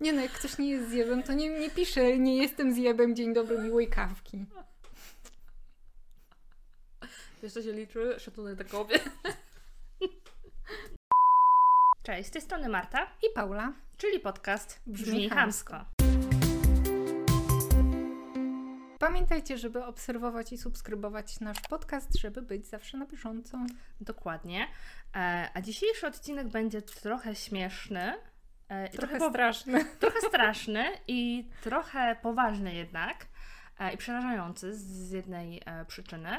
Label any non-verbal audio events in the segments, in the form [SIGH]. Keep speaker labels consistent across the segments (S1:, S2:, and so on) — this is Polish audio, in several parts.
S1: Nie no, jak ktoś nie jest zjebem, to nie, nie pisze nie jestem zjebem, dzień dobry, miłej kawki.
S2: Wiesz, co się liczy? Szacunek do kobiet. Cześć, z tej strony Marta,
S1: I Paula.
S2: czyli podcast
S1: Brzmi
S2: Brzmi
S1: chamsko. Pamiętajcie, żeby obserwować i subskrybować nasz podcast, żeby być zawsze na bieżąco.
S2: Dokładnie. E, a dzisiejszy odcinek będzie trochę śmieszny. E, i
S1: Trochę
S2: po- [LAUGHS]
S1: straszne.
S2: trochę straszny i trochę poważny jednak e, i przerażający z- jednej e, przyczyny.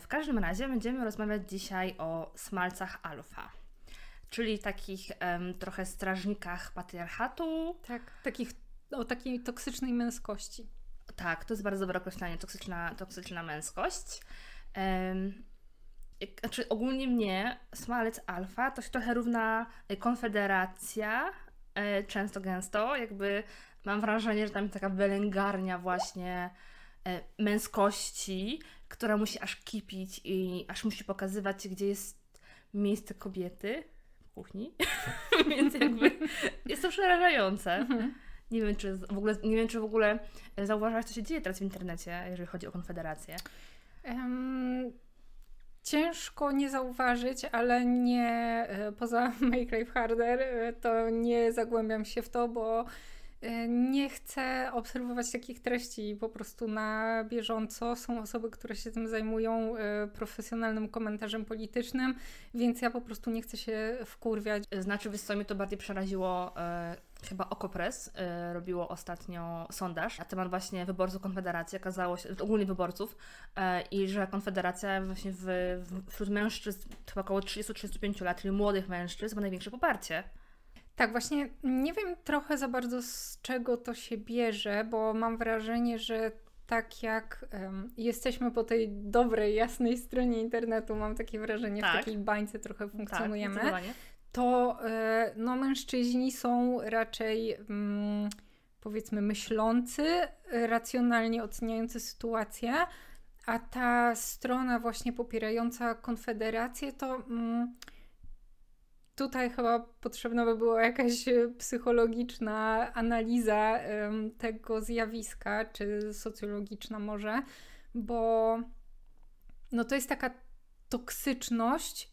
S2: W każdym razie będziemy rozmawiać dzisiaj o smalcach alfa, czyli takich em, trochę strażnikach patriarchatu.
S1: Tak, takich, o takiej toksycznej męskości.
S2: Tak, to jest bardzo dobre określenie, toksyczna, toksyczna męskość. Jak- znaczy ogólnie mnie smalec alfa to się trochę równa e, konfederacja, często gęsto, jakby mam wrażenie, że tam jest taka wylęgarnia właśnie e, męskości, która musi aż kipić i aż musi pokazywać, gdzie jest miejsce kobiety w kuchni, [LAUGHS] więc jakby jest to przerażające.
S1: Mhm.
S2: Nie wiem, czy w ogóle, nie wiem, czy w ogóle zauważyłaś, co się dzieje teraz w internecie, jeżeli chodzi o Konfederację.
S1: Ciężko nie zauważyć, ale nie e, poza [LAUGHS] Make Life Harder, e, to nie zagłębiam się w to, bo e, nie chcę obserwować takich treści po prostu na bieżąco. Są osoby, które się tym zajmują profesjonalnym komentarzem politycznym, więc ja po prostu nie chcę się wkurwiać.
S2: Znaczy, wiesz co, mnie to bardziej przeraziło, chyba Okopres e, robiło ostatnio sondaż na temat właśnie wyborców Konfederacji, okazało się, ogólnie wyborców, e, i że Konfederacja właśnie w, w, wśród mężczyzn chyba około 30-35 lat, czyli młodych mężczyzn, ma największe poparcie.
S1: Tak, właśnie nie wiem trochę za bardzo z czego to się bierze, bo mam wrażenie, że tak jak em, jesteśmy po tej dobrej, jasnej stronie internetu, mam takie wrażenie,
S2: Tak.
S1: w takiej bańce trochę funkcjonujemy,
S2: Tak.
S1: To e, no, mężczyźni są raczej mm, powiedzmy myślący, racjonalnie oceniający sytuację, a ta strona właśnie popierająca Konfederację to mm, tutaj chyba potrzebna by była jakaś psychologiczna analiza tego zjawiska, czy socjologiczna może, bo no to jest taka toksyczność,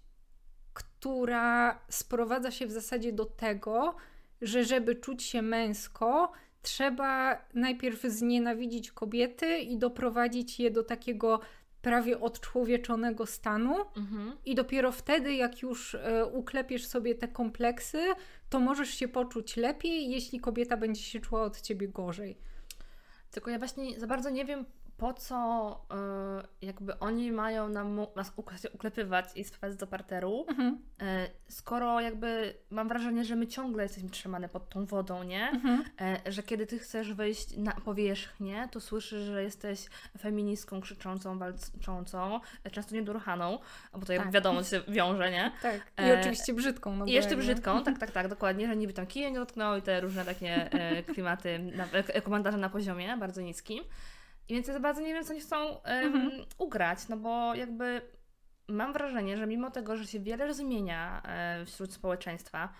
S1: która sprowadza się w zasadzie do tego, że żeby czuć się męsko, trzeba najpierw znienawidzić kobiety i doprowadzić je do takiego prawie odczłowieczonego stanu.
S2: Mhm.
S1: I dopiero wtedy, jak już e, uklepiesz sobie te kompleksy, to możesz się poczuć lepiej, jeśli kobieta będzie się czuła od ciebie gorzej.
S2: Tylko ja właśnie za bardzo nie wiem, po co y, jakby oni mają nam, nas uk- uklepywać i sprowadzać do parteru,
S1: Mhm.
S2: y, skoro jakby mam wrażenie, że my ciągle jesteśmy trzymane pod tą wodą, nie?
S1: Mhm.
S2: E, że kiedy ty chcesz wyjść na powierzchnię, to słyszysz, że jesteś feministką krzyczącą, walczącą, e, często niedoruchaną, bo to jak
S1: Tak.
S2: wiadomo się wiąże, nie? [LAUGHS]
S1: Tak. I
S2: E,
S1: oczywiście brzydką. No
S2: I jeszcze brzydką, tak, [LAUGHS] tak, tak, dokładnie, że niby tam kijem nie dotknął i te różne takie e, klimaty, na, e, komentarze na poziomie bardzo niskim. I więc ja za bardzo nie wiem, co oni chcą em,
S1: Mhm.
S2: ugrać, no bo jakby mam wrażenie, że mimo tego, że się wiele zmienia e, wśród społeczeństwa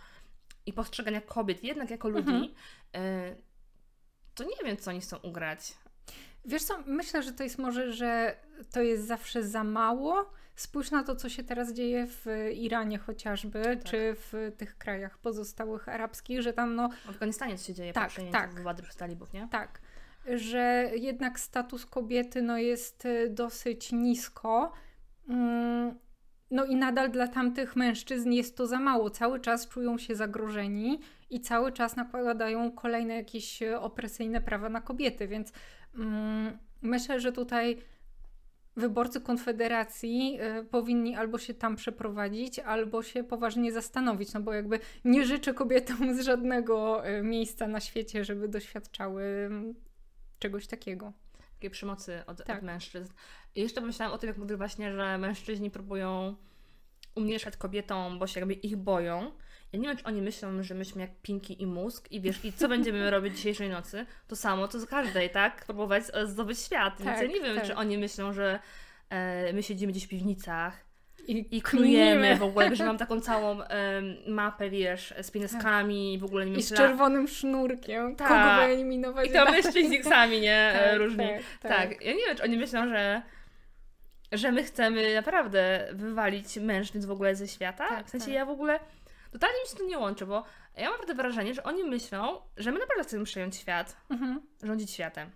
S2: i postrzegania kobiet jednak jako ludzi,
S1: Mhm.
S2: e, to nie wiem, co oni chcą ugrać.
S1: Wiesz co, myślę, że to jest może, że to jest zawsze za mało. Spójrz na to, co się teraz dzieje w Iranie chociażby,
S2: Tak.
S1: czy w tych krajach pozostałych arabskich, że tam no
S2: W Afganistanie co się dzieje
S1: Tak,
S2: po
S1: tak.
S2: władzy przez talibów, nie?
S1: tak, że jednak status kobiety no jest y, dosyć nisko. Mm, No i nadal dla tamtych mężczyzn jest to za mało. Cały czas czują się zagrożeni i cały czas nakładają kolejne jakieś y, opresyjne prawa na kobiety, więc mm, myślę, że tutaj wyborcy Konfederacji y, powinni albo się tam przeprowadzić, albo się poważnie zastanowić, no bo jakby nie życzę kobietom z żadnego miejsca na świecie, żeby doświadczały mm, czegoś takiego.
S2: Takiej przemocy od,
S1: Tak.
S2: od mężczyzn. I jeszcze myślałam o tym, jak mówię właśnie, że mężczyźni próbują umniejszać kobietom, bo się jakby ich boją. Ja nie wiem, czy oni myślą, że myśmy jak Pinki i mózg i wiesz, i co [LAUGHS] będziemy robić dzisiejszej nocy? To samo, co z każdej, tak? Próbować zdobyć świat. Więc
S1: Tak,
S2: ja nie wiem,
S1: tak.
S2: czy oni myślą, że e, my siedzimy gdzieś w piwnicach
S1: I,
S2: I knujemy w ogóle, że mam taką całą um, mapę, wiesz, z pieniążkami i w ogóle nie wiem,
S1: I z czerwonym sznurkiem,
S2: Tak.
S1: kogo wyeliminować.
S2: I to mężczyźni z X-ami, nie? [LAUGHS]
S1: Tak,
S2: Różni.
S1: tak,
S2: Tak,
S1: tak.
S2: ja nie wiem, czy oni myślą, że że my chcemy naprawdę wywalić mężczyzn w ogóle ze świata.
S1: Tak,
S2: w sensie
S1: tak.
S2: ja w ogóle totalnie mi się to nie łączy, bo ja mam naprawdę wrażenie, że oni myślą, że my naprawdę chcemy przejąć świat,
S1: Mhm.
S2: rządzić światem.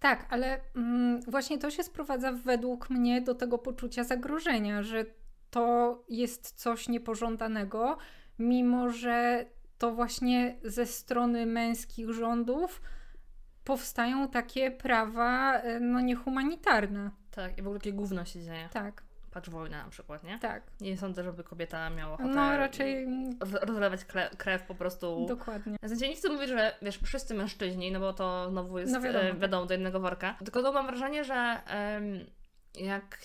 S1: Tak, ale mm, właśnie to się sprowadza według mnie do tego poczucia zagrożenia, że to jest coś niepożądanego, mimo że to właśnie ze strony męskich rządów powstają takie prawa e, no niehumanitarne.
S2: Tak, i w ogóle takie gówno się dzieje.
S1: Tak,
S2: Patrz wojna na przykład, nie?
S1: tak.
S2: Nie sądzę, żeby kobieta miała ochotę
S1: No raczej
S2: roz- rozlewać krew po prostu.
S1: dokładnie.
S2: W sensie nie chcę mówić, że wiesz, wszyscy mężczyźni, no bo to znowu jest
S1: No wiadomo.
S2: e, wiadomo do jednego worka. Tylko mam wrażenie, że jak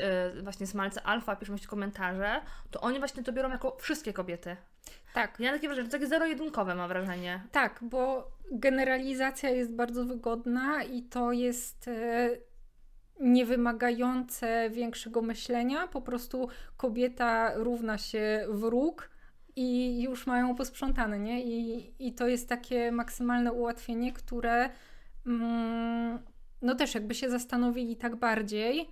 S2: e, właśnie smalce alfa piszą jakieś komentarze, to oni właśnie to biorą jako wszystkie kobiety.
S1: Tak.
S2: Ja takie wrażenie, że takie zero-jedynkowe mam wrażenie.
S1: Tak, bo generalizacja jest bardzo wygodna i to jest e, niewymagające większego myślenia. Po prostu kobieta równa się wróg i już mają posprzątane, nie? I, i to jest takie maksymalne ułatwienie, które mm, no też jakby się zastanowili tak bardziej,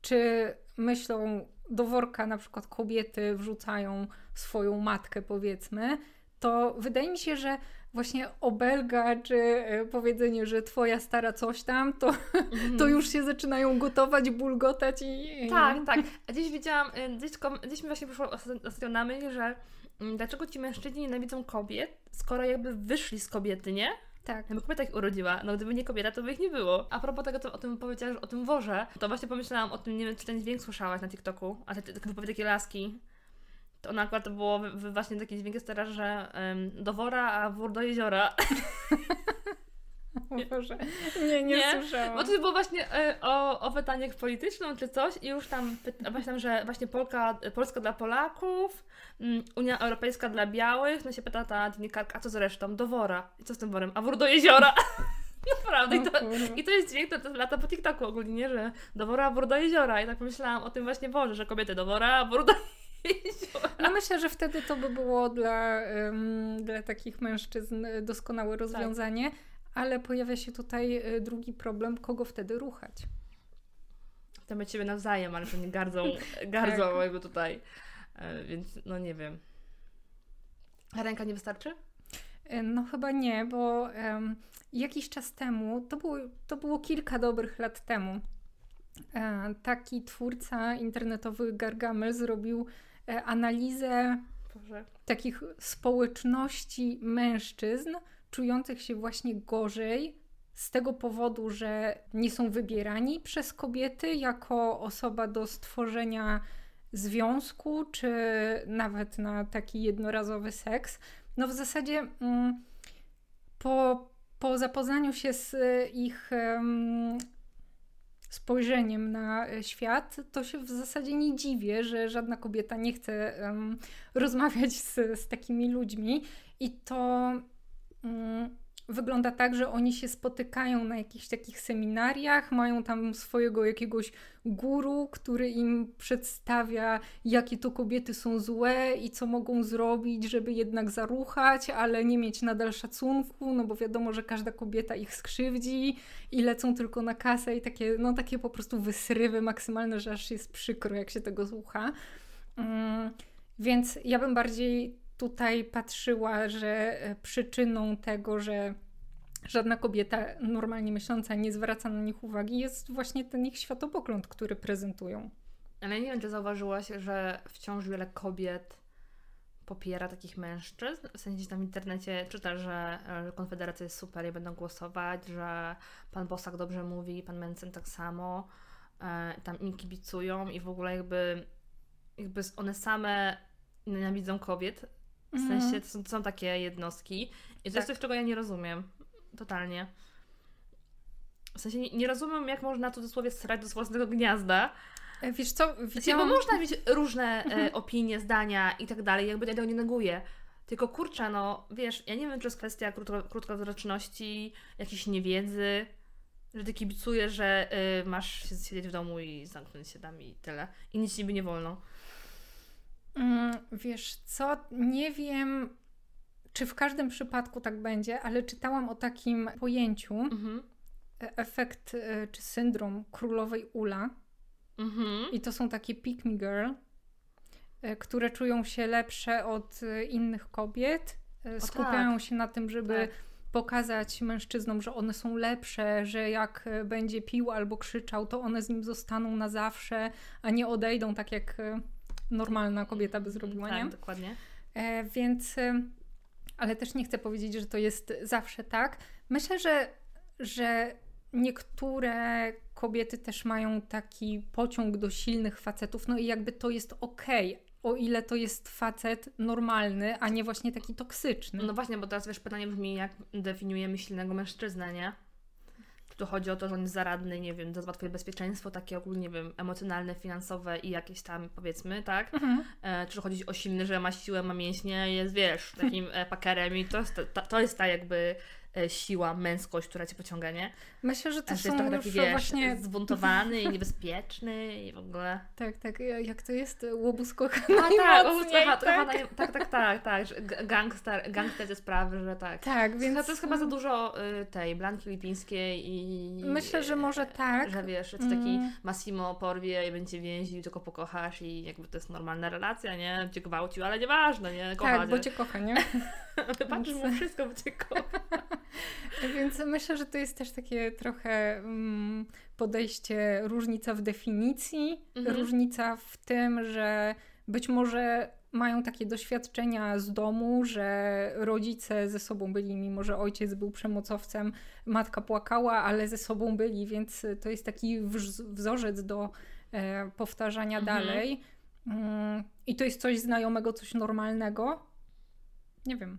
S1: czy myślą do worka na przykład kobiety wrzucają swoją matkę powiedzmy, to wydaje mi się, że właśnie obelga czy e, powiedzenie, że twoja stara coś tam, to, to już się zaczynają gotować, bulgotać i... i-
S2: Tak, tak. A Gdzieś widziałam, gdzieś, kom- gdzieś mi właśnie przyszło osta- ostatnio na myśl, że mm, dlaczego ci mężczyźni nienawidzą kobiet, skoro jakby wyszli z kobiety, nie?
S1: Tak.
S2: Jakby kobieta ich urodziła, no gdyby nie kobieta, to by ich nie było. A propos tego, to o tym powiedziałaś, o tym worze, to właśnie pomyślałam o tym, nie wiem, czy ten dźwięk słyszałaś na TikToku, a te, te wypowiedzi takiej laski. To ona akurat to było właśnie taki dźwięk jest teraz, że em, do wora, a wór do jeziora. [LAUGHS]
S1: O Boże. Nie, nie,
S2: Nie?
S1: słyszałam.
S2: Bo to było właśnie e, o, o pytaniach polityczną czy coś i już tam pyta, właśnie tam, że właśnie Polka, Polska dla Polaków, mm, Unia Europejska dla białych, no się pyta ta dziennikarka, a co z resztą? Do wora. I co z tym worem? A wór do jeziora. [LAUGHS] Naprawdę. I to. I to jest dźwięk, to, to lata po TikToku ogólnie, nie? że do wora, wór do jeziora. I tak pomyślałam o tym właśnie Boże, że kobiety do wora, a wór do jeziora.
S1: No myślę, że wtedy to by było dla, em, dla takich mężczyzn e, doskonałe rozwiązanie, ale pojawia się tutaj e, drugi problem, kogo wtedy ruchać.
S2: To my ciebie nawzajem, ale że nie gardzą, [LAUGHS] gardzą
S1: Tak.
S2: jakby tutaj. E, więc no nie wiem. Ręka nie wystarczy?
S1: No chyba nie, bo em, jakiś czas temu, to było, to było kilka dobrych lat temu, taki twórca internetowy Gargamel zrobił e, analizę
S2: Boże.
S1: takich społeczności mężczyzn czujących się właśnie gorzej z tego powodu, że nie są wybierani przez kobiety jako osoba do stworzenia związku, czy nawet na taki jednorazowy seks. No w zasadzie mm, po, po zapoznaniu się z e, ich spojrzeniem na e, świat, to się w zasadzie nie dziwię, że żadna kobieta nie chce em, [LAUGHS] rozmawiać z, z takimi ludźmi. I to mm, wygląda tak, że oni się spotykają na jakichś takich seminariach, mają tam swojego jakiegoś guru, który im przedstawia, jakie to kobiety są złe i co mogą zrobić, żeby jednak zaruchać, ale nie mieć nadal szacunku, no bo wiadomo, że każda kobieta ich skrzywdzi i lecą tylko na kasę i takie, no takie po prostu wysrywy maksymalne, że aż jest przykro, jak się tego słucha. Mm, więc ja bym bardziej tutaj patrzyła, że e, przyczyną tego, że żadna kobieta normalnie myśląca nie zwraca na nich uwagi, jest właśnie ten ich światopogląd, który prezentują.
S2: Ale nie wiem, czy zauważyłaś, że wciąż wiele kobiet popiera takich mężczyzn. W sensie tam w internecie czyta, że, że Konfederacja jest super i będą głosować, że pan Bosak dobrze mówi, pan Mencen tak samo. E, tam im kibicują i w ogóle jakby, jakby one same nienawidzą kobiet. W
S1: Mhm.
S2: sensie to są, to są takie jednostki. I to jest
S1: Tak.
S2: coś, czego ja nie rozumiem. Totalnie. W sensie nie, nie rozumiem, jak można tu dosłownie strać do własnego gniazda.
S1: E, Wiesz co,
S2: bo
S1: widziałam...
S2: można mieć różne e, opinie, zdania i tak dalej, jakby ja tego nie neguję. Tylko kurczę, no wiesz, ja nie wiem, czy jest kwestia krótko, krótkowzroczności, jakiejś niewiedzy, Że ty kibicujesz, że y, masz się siedzieć w domu i zamknąć się tam i tyle. I nic niby nie wolno.
S1: Mm, wiesz co, nie wiem, czy w każdym przypadku tak będzie, ale czytałam o takim pojęciu,
S2: Mhm.
S1: e- efekt e, czy syndrom królowej Ula.
S2: Mhm.
S1: I to są takie pick me girl, e, które czują się lepsze od innych kobiet. E, Skupiają się na tym, żeby
S2: Tak.
S1: pokazać mężczyznom, że one są lepsze, że jak będzie pił albo krzyczał, to one z nim zostaną na zawsze, a nie odejdą tak jak normalna kobieta by zrobiła,
S2: tak,
S1: nie?
S2: dokładnie.
S1: Więc, ale też nie chcę powiedzieć, że to jest zawsze tak. Myślę, że, że niektóre kobiety też mają taki pociąg do silnych facetów, no i jakby to jest okej, o ile to jest facet normalny, a nie właśnie taki toksyczny.
S2: No właśnie, bo teraz wiesz, pytanie brzmi, jak definiujemy silnego mężczyznę, nie? To chodzi o to, że on jest zaradny, nie wiem, dba o twoje bezpieczeństwo, takie ogólnie, nie wiem, emocjonalne, finansowe i jakieś tam, powiedzmy, tak?
S1: Mhm.
S2: E, czy chodzi o silny, że ma siłę, ma mięśnie, jest, wiesz, takim e, pakerem i to jest ta, to jest ta jakby siła, męskość, która cię pociąga, nie?
S1: Myślę, że to
S2: jest trochę taki, wiesz,
S1: właśnie...
S2: zbuntowany i [LAUGHS] niebezpieczny i w ogóle...
S1: Tak, tak, jak to jest? Łobuz kocha
S2: A tak,
S1: tak?
S2: tak, tak, tak, tak, gangster, gangster ze sprawy, że tak.
S1: Tak,
S2: Więc to jest chyba za dużo y, tej Blanki Lipińskiej i...
S1: Myślę, że może tak.
S2: Że wiesz, że to taki
S1: Mm.
S2: Massimo porwie i będzie więził, tylko pokochasz i jakby to jest normalna relacja, nie? Cię gwałcił, ale nieważne, nie? Kocha
S1: Tak, bo cię kocha, nie? [LAUGHS]
S2: Ty patrzysz mu wszystko, bo cię kocha. [LAUGHS]
S1: Więc myślę, że to jest też takie trochę mm, podejście, różnica w definicji,
S2: Mhm.
S1: różnica w tym, że być może mają takie doświadczenia z domu, że rodzice ze sobą byli, mimo że ojciec był przemocowcem, matka płakała, ale ze sobą byli, więc to jest taki wz- wzorzec do e, powtarzania
S2: Mhm.
S1: dalej. Mm, I to jest coś znajomego, coś normalnego. Nie wiem.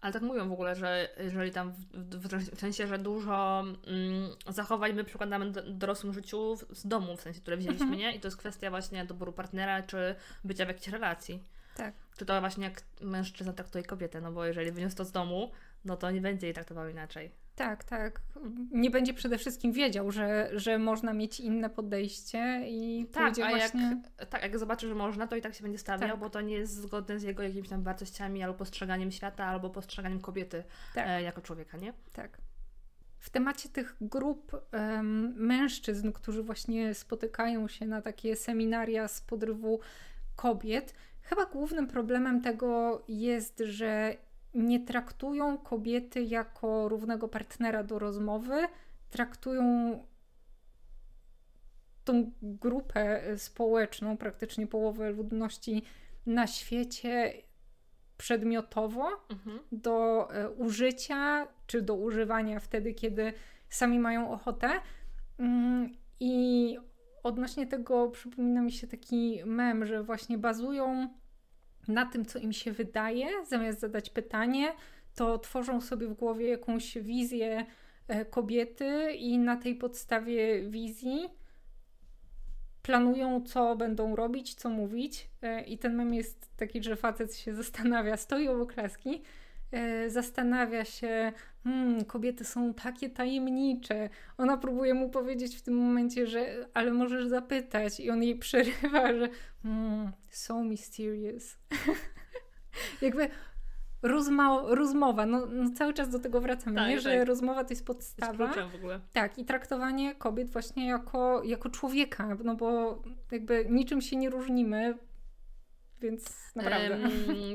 S2: Ale tak mówią w ogóle, że jeżeli tam w, w, w sensie, że dużo mm, zachowań my przykładamy do, w dorosłym życiu z domu, w sensie, które wzięliśmy,
S1: Mhm.
S2: nie? I to jest kwestia właśnie doboru partnera, czy bycia w jakiejś relacji.
S1: Tak.
S2: Czy to właśnie jak mężczyzna traktuje kobietę, no bo jeżeli wyniósł to z domu, no to nie będzie jej traktował inaczej.
S1: Tak, tak. Nie będzie przede wszystkim wiedział, że, że można mieć inne podejście i
S2: Tak, a
S1: właśnie...
S2: jak, tak, jak zobaczy, że można, to i tak się będzie stawiał,
S1: Tak.
S2: bo to nie jest zgodne z jego jakimiś tam wartościami albo postrzeganiem świata, albo postrzeganiem kobiety
S1: Tak.
S2: e, jako człowieka, nie?
S1: Tak. W temacie tych grup em, mężczyzn, którzy właśnie spotykają się na takie seminaria z podrywu kobiet, chyba głównym problemem tego jest, że nie traktują kobiety jako równego partnera do rozmowy, traktują tą grupę e, społeczną, praktycznie połowę ludności na świecie przedmiotowo
S2: Mhm.
S1: do e, użycia, czy do używania wtedy, kiedy sami mają ochotę. Mm, I odnośnie tego przypomina mi się taki mem, że właśnie bazują na tym, co im się wydaje, zamiast zadać pytanie, to tworzą sobie w głowie jakąś wizję e, kobiety i na tej podstawie wizji planują, co będą robić, co mówić. E, I ten mem jest taki, że facet się zastanawia, stoi obok laski, zastanawia się, hmm, kobiety są takie tajemnicze. Ona próbuje mu powiedzieć w tym momencie, że ale możesz zapytać. I on jej przerywa, że hmm, so mysterious. [LAUGHS] Jakby rozma- rozmowa, no, no cały czas do tego wracamy,
S2: Tak,
S1: nie? że
S2: tak.
S1: rozmowa to jest
S2: Jest
S1: podstawa.
S2: kluczem w ogóle.
S1: Tak, i traktowanie kobiet właśnie jako, jako człowieka, no bo jakby niczym się nie różnimy, więc naprawdę.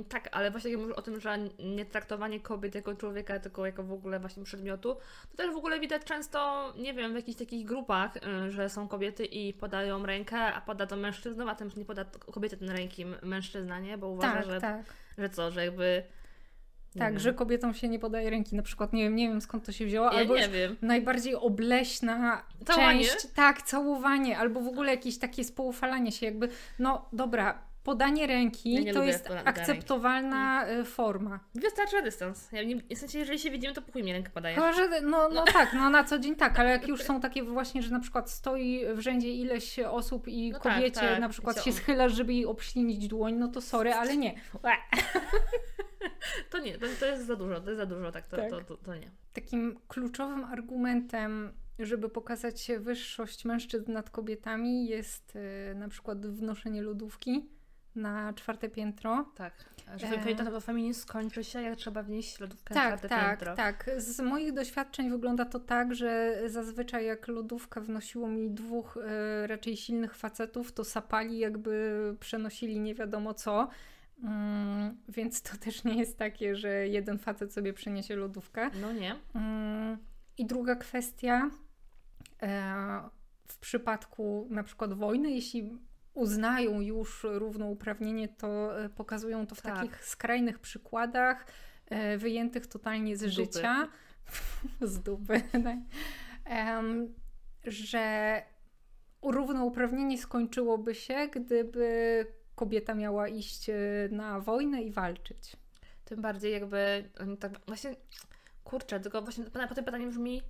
S2: Tak, ale właśnie jak mówisz o tym, że nie traktowanie kobiet jako człowieka, tylko jako w ogóle właśnie przedmiotu, to też w ogóle widać często, nie wiem, w jakichś takich grupach, y, że są kobiety i podają rękę, a poda to mężczyznom, a tym nie poda kobiecie ten ręki mężczyzna, nie? Bo uważa,
S1: tak,
S2: że,
S1: tak.
S2: że co, że jakby...
S1: Tak, że kobietom się nie podaje ręki, na przykład, nie wiem, nie wiem skąd to się wzięło,
S2: Ja
S1: albo najbardziej obleśna
S2: Całowanie?
S1: część, tak, całowanie, albo w ogóle jakieś takie spoufalanie się, jakby, no dobra, podanie ręki
S2: Ja
S1: to jest
S2: podania ręki.
S1: akceptowalna y, forma.
S2: Wystarczy dystans. Ja nie, w sensie, jeżeli się widzimy, to po chuj mi rękę podaje.
S1: Chyba, że no, no tak, no na co dzień tak, ale jak [LAUGHS] już są takie właśnie, że na przykład stoi w rzędzie ileś osób i
S2: No tak,
S1: kobiecie
S2: tak.
S1: na przykład się schylasz, żeby jej obślinić dłoń, no to sorry, ale nie. [LAUGHS]
S2: To nie, to, to jest za dużo, to jest za dużo, tak, to,
S1: Tak.
S2: To, to, to nie.
S1: Takim kluczowym argumentem żeby pokazać wyższość mężczyzn nad kobietami, jest y, na przykład wnoszenie lodówki na czwarte piętro.
S2: Tak. Że e... to feminizm skończy się, jak trzeba wnieść lodówkę
S1: tak,
S2: na czwarte
S1: tak,
S2: piętro.
S1: Tak, tak. Z moich doświadczeń wygląda to tak, że zazwyczaj jak lodówkę wnosiło mi dwóch y, raczej silnych facetów, to sapali jakby przenosili nie wiadomo co. Mm, więc to też nie jest takie, że jeden facet sobie przyniesie lodówkę.
S2: No nie.
S1: Mm, I druga kwestia, e, w przypadku na przykład wojny, jeśli uznają już równouprawnienie, to e, pokazują to w tak. takich skrajnych przykładach, e, wyjętych totalnie z, z życia. [LAUGHS] z dupy. [LAUGHS] Tak. że równouprawnienie skończyłoby się, gdyby kobieta miała iść e, na wojnę i walczyć.
S2: Tym bardziej jakby oni tak właśnie kurczę, tylko właśnie po tym pytanie brzmi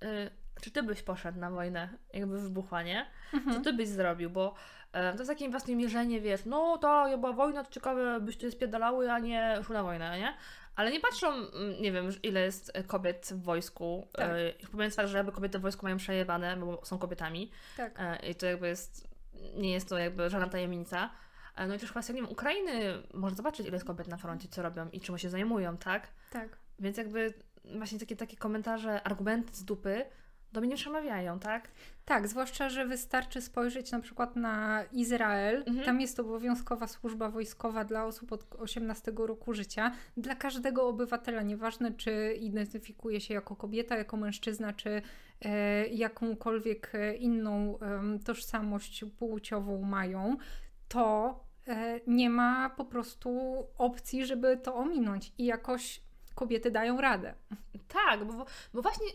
S2: yy, czy ty byś poszedł na wojnę, jakby wybuchła, nie? Mhm. Co ty byś zrobił, bo yy, to jest takie właśnie mierzenie, wiesz, no to była wojna, to ciekawe byście spiedalały, a nie szły na wojnę, nie? Ale nie patrzą, mm, nie wiem, ile jest kobiet w wojsku. Tak. Yy, pomijając fakt, że jakby kobiety w wojsku mają przejebane, bo są kobietami. Tak. Yy, I to jakby jest nie jest to jakby żadna tajemnica. E, no i też kwestia, nie wiem, Ukrainy, można zobaczyć, ile jest kobiet na froncie, co robią i czym się zajmują, tak?
S1: Tak.
S2: Więc jakby właśnie takie, takie komentarze, argumenty z dupy do mnie nie przemawiają, tak?
S1: Tak, zwłaszcza, że wystarczy spojrzeć na przykład na Izrael. Mhm. Tam jest obowiązkowa służba wojskowa dla osób od 18 roku życia. Dla każdego obywatela, nieważne czy identyfikuje się jako kobieta, jako mężczyzna, czy e, jakąkolwiek e, inną e, tożsamość płciową mają, to e, nie ma po prostu opcji, żeby to ominąć. I jakoś kobiety dają radę.
S2: Tak, bo, bo właśnie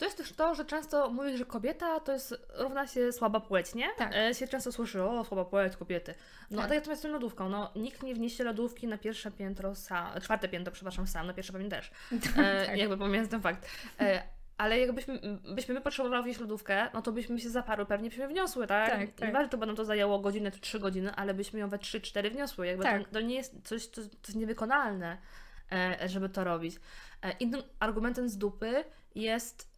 S2: to jest też to, że często mówisz, że kobieta to jest równa się słaba płeć, nie?
S1: Tak.
S2: E, się często słyszy, o, słaba płeć kobiety. No, tak. a tak jest z tą lodówką, no, nikt nie wniesie lodówki na pierwsze piętro sam, czwarte piętro, przepraszam, sam, na pierwsze pewnie [LAUGHS] też. E, tak. Jakby pomijając ten fakt. E, ale jakbyśmy byśmy my potrzebowały wnieść lodówkę, no to byśmy się zaparły, pewnie byśmy wniosły, tak? tak, tak. Nieważne, to będą to zajęło godzinę czy trzy godziny, ale byśmy ją we trzy, cztery wniosły. Jakby tak. to, to nie jest coś, to jest niewykonalne, e, żeby to robić. E, innym argumentem z dupy jest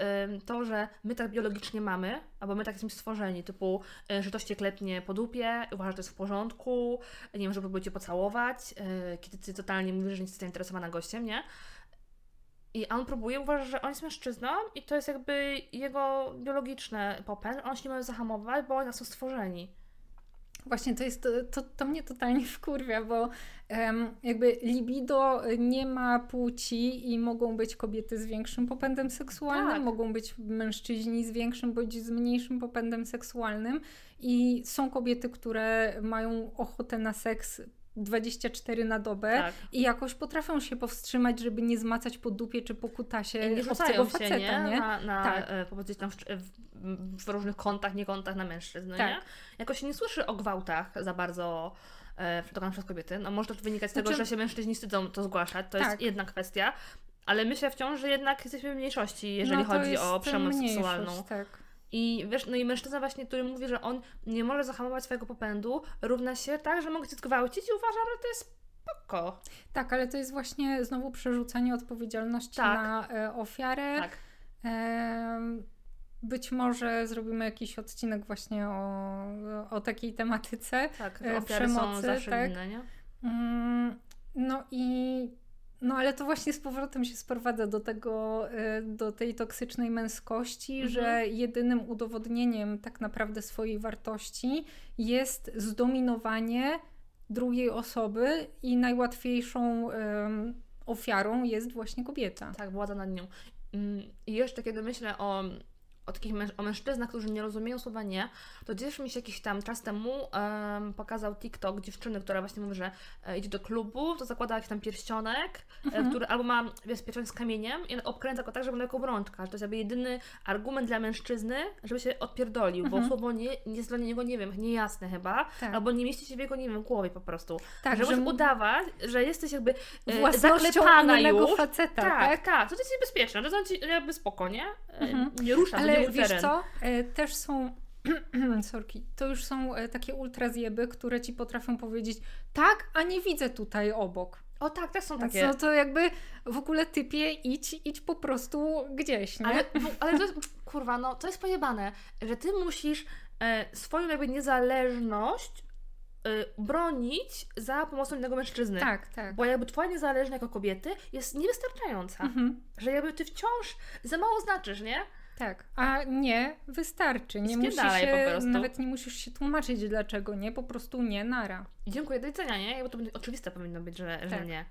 S2: to, że my tak biologicznie mamy, albo my tak jesteśmy stworzeni, typu, e, że ktoś cię klepnie po dupie, uważa, że to jest w porządku, nie wiem, żeby cię pocałować, e, kiedy ty totalnie mówisz, że nie jesteś zainteresowana gościem, nie? I on próbuje, uważa, że on jest mężczyzną i to jest jakby jego biologiczny popęd, on się nie może zahamować, bo oni są stworzeni.
S1: Właśnie to jest, to, to mnie totalnie [LAUGHS] wkurwia, bo um, jakby libido nie ma płci i mogą być kobiety z większym popędem seksualnym, tak. mogą być mężczyźni z większym bądź z mniejszym popędem seksualnym i są kobiety, które mają ochotę na seks 24 na dobę tak. i jakoś potrafią się powstrzymać, żeby nie zmacać po dupie czy po kutasie
S2: I nie obcego faceta, nie? nie? Na, na tak. e, powiedzieć tam w, w, różnych kątach, nie kątach na mężczyzn, no tak. nie? Jakoś się nie słyszy o gwałtach za bardzo e, dokonanych przez kobiety. No może to wynikać z znaczy... tego, że się mężczyźni wstydzą to zgłaszać, to tak. jest jedna kwestia, ale myślę wciąż, że jednak jesteśmy w mniejszości, jeżeli no, chodzi o przemoc seksualną.
S1: Tak.
S2: I wiesz, no i mężczyzna właśnie, który mówi, że on nie może zahamować swojego popędu, równa się tak, że mogę cię zgwałcić i uważam, że to jest spoko.
S1: Tak, ale to jest właśnie znowu przerzucanie odpowiedzialności tak. na e, ofiarę. Tak. E, być może zrobimy jakiś odcinek właśnie o, o takiej tematyce.
S2: Tak, e, ofiary przemocy, są zawsze tak. Inne, nie?
S1: Mm, no i no ale to właśnie z powrotem się sprowadza do tego, y, do tej toksycznej męskości, mhm. że jedynym udowodnieniem tak naprawdę swojej wartości jest zdominowanie drugiej osoby i najłatwiejszą um, ofiarą jest właśnie kobieta.
S2: Tak, władza nad nią. Mm, I jeszcze kiedy myślę o o takich męż o mężczyznach, którzy nie rozumieją słowa nie, to gdzieś mi się jakiś tam czas temu um, pokazał TikTok dziewczyny, która właśnie mówi, że e, idzie do klubu, to zakłada jakiś tam pierścionek, e, mhm. który albo ma wiesz, pierścionek z kamieniem i obkręca go tak, żeby jako obrączka, że to jest jakby jedyny argument dla mężczyzny, żeby się odpierdolił, mhm. bo słowo nie jest dla niego, nie wiem, niejasne chyba, tak. albo nie mieści się w jego, nie wiem, głowie po prostu. Tak, że, że możesz udawać, że jesteś jakby e, zaklepana już.
S1: faceta,
S2: tak, tak, tak, to jest niebezpieczne, to jest jakby spoko, nie? Mhm. Nie rusza,
S1: Ale ale wiesz co, e, też są [CLEARS THROAT] sorki, to już są e, takie ultrazjeby, które ci potrafią powiedzieć tak, a nie widzę tutaj obok.
S2: O tak, też są takie.
S1: No to jakby w ogóle typie idź, idź po prostu gdzieś, nie?
S2: Ale, bo- [LAUGHS] ale to jest, kurwa, no to jest pojebane, że ty musisz e, swoją jakby niezależność e, bronić za pomocą innego mężczyzny.
S1: tak, tak.
S2: Bo jakby twoja niezależność jako kobiety jest niewystarczająca.
S1: Mhm.
S2: Że jakby ty wciąż za mało znaczysz, nie?
S1: Tak, a nie, wystarczy. Nie musisz
S2: po
S1: się,
S2: prostu.
S1: nawet nie musisz się tłumaczyć dlaczego, nie? Po prostu nie, nara.
S2: Dziękuję, do widzenia, nie? Bo to oczywiste powinno być, że, że
S1: Tak.
S2: nie.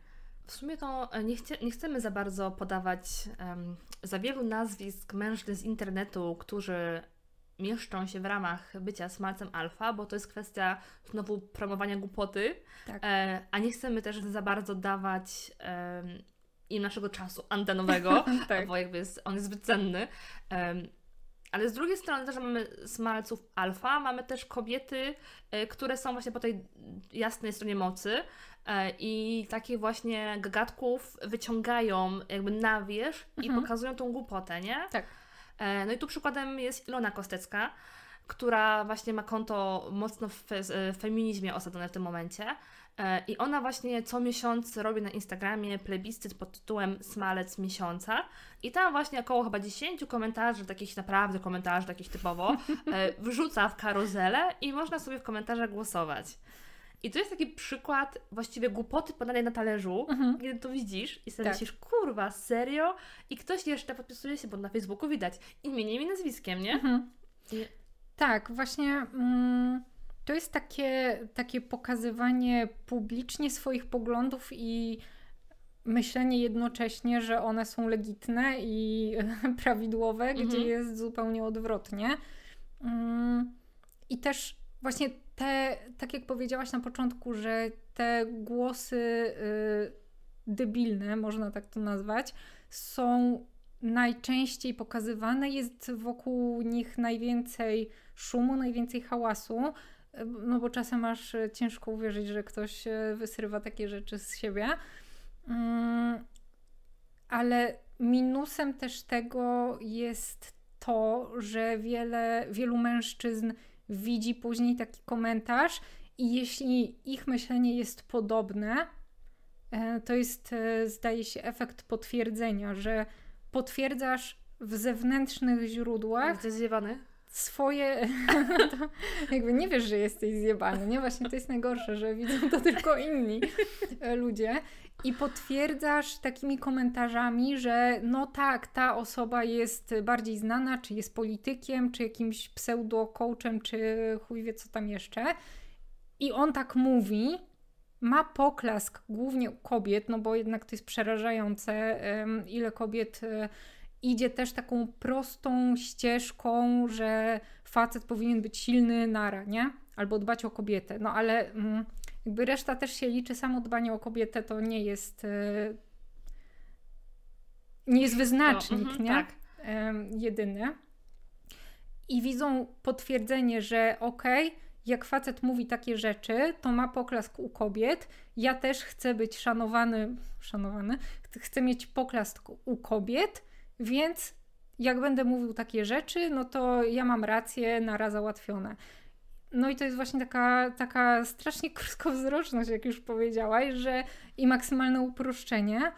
S2: W sumie to e, nie, chcie, nie chcemy za bardzo podawać em, za wielu nazwisk mężczyzn z internetu, którzy mieszczą się w ramach bycia smalcem alfa, bo to jest kwestia znowu promowania głupoty,
S1: Tak.
S2: e, a nie chcemy też za bardzo dawać im naszego czasu antenowego, [LAUGHS]
S1: Tak. [LAUGHS]
S2: bo jakby jest, on jest zbyt cenny. Em, ale z drugiej strony też mamy smalców alfa, mamy też kobiety, e, które są właśnie po tej jasnej stronie mocy e, i takich właśnie gagatków wyciągają jakby na wierzch i
S1: Mhm.
S2: pokazują tą głupotę, nie?
S1: Tak.
S2: E, No i tu przykładem jest Ilona Kostecka, która właśnie ma konto mocno w feminizmie osadzone w tym momencie. E, I ona właśnie co miesiąc robi na Instagramie plebiscyt pod tytułem Smalec Miesiąca. I tam właśnie około chyba 10 komentarzy, takich naprawdę komentarzy, takich typowo, e, [LAUGHS] wrzuca w karuzelę i można sobie w komentarzach głosować. I to jest taki przykład właściwie głupoty podanej na talerzu,
S1: Mhm.
S2: kiedy to widzisz i sobie
S1: Tak.
S2: myślisz, kurwa, serio? I ktoś jeszcze podpisuje się, bo na Facebooku widać imieniem i nazwiskiem, nie?
S1: Mhm.
S2: I-
S1: Tak, właśnie mm, to jest takie, takie pokazywanie publicznie swoich poglądów i myślenie jednocześnie, że one są legitne i [LAUGHS] prawidłowe,
S2: Mhm.
S1: gdzie jest zupełnie odwrotnie. Mm, I też właśnie te, tak jak powiedziałaś na początku, że te głosy y, debilne, można tak to nazwać, są najczęściej pokazywane, jest wokół nich najwięcej szumu, najwięcej hałasu, no bo czasem aż y, ciężko uwierzyć, że ktoś y, wysrywa takie rzeczy z siebie. Mm, Ale minusem też tego jest to, że wiele, wielu mężczyzn widzi później taki komentarz i jeśli ich myślenie jest podobne, e, to jest, e, zdaje się, efekt potwierdzenia, że potwierdzasz w zewnętrznych źródłach
S2: zjebany?
S1: Swoje. [LAUGHS] jakby nie wiesz, że jesteś zjebany, nie? Właśnie to jest najgorsze, że widzą to tylko inni e, ludzie. I potwierdzasz takimi komentarzami, że no tak, ta osoba jest bardziej znana, czy jest politykiem, czy jakimś pseudo-coachem, czy chuj wie co tam jeszcze. I on tak mówi, ma poklask głównie u kobiet, no bo jednak to jest przerażające, ile kobiet e, idzie też taką prostą ścieżką, że facet powinien być silny, nara, nie? Albo dbać o kobietę. No ale mm, jakby reszta też się liczy, samo dbanie o kobietę to nie jest e, nie jest wyznacznik,
S2: To, mhm,
S1: nie?
S2: Tak.
S1: jedyny. I widzą potwierdzenie, że okej, jak facet mówi takie rzeczy, to ma poklask u kobiet. Ja też chcę być szanowany, szanowany, ch- chcę mieć poklask u kobiet, więc jak będę mówił takie rzeczy, no to ja mam rację, nara załatwione. No i to jest właśnie taka, taka strasznie [LAUGHS] krótkowzroczność, jak już powiedziałaś, że i maksymalne uproszczenie.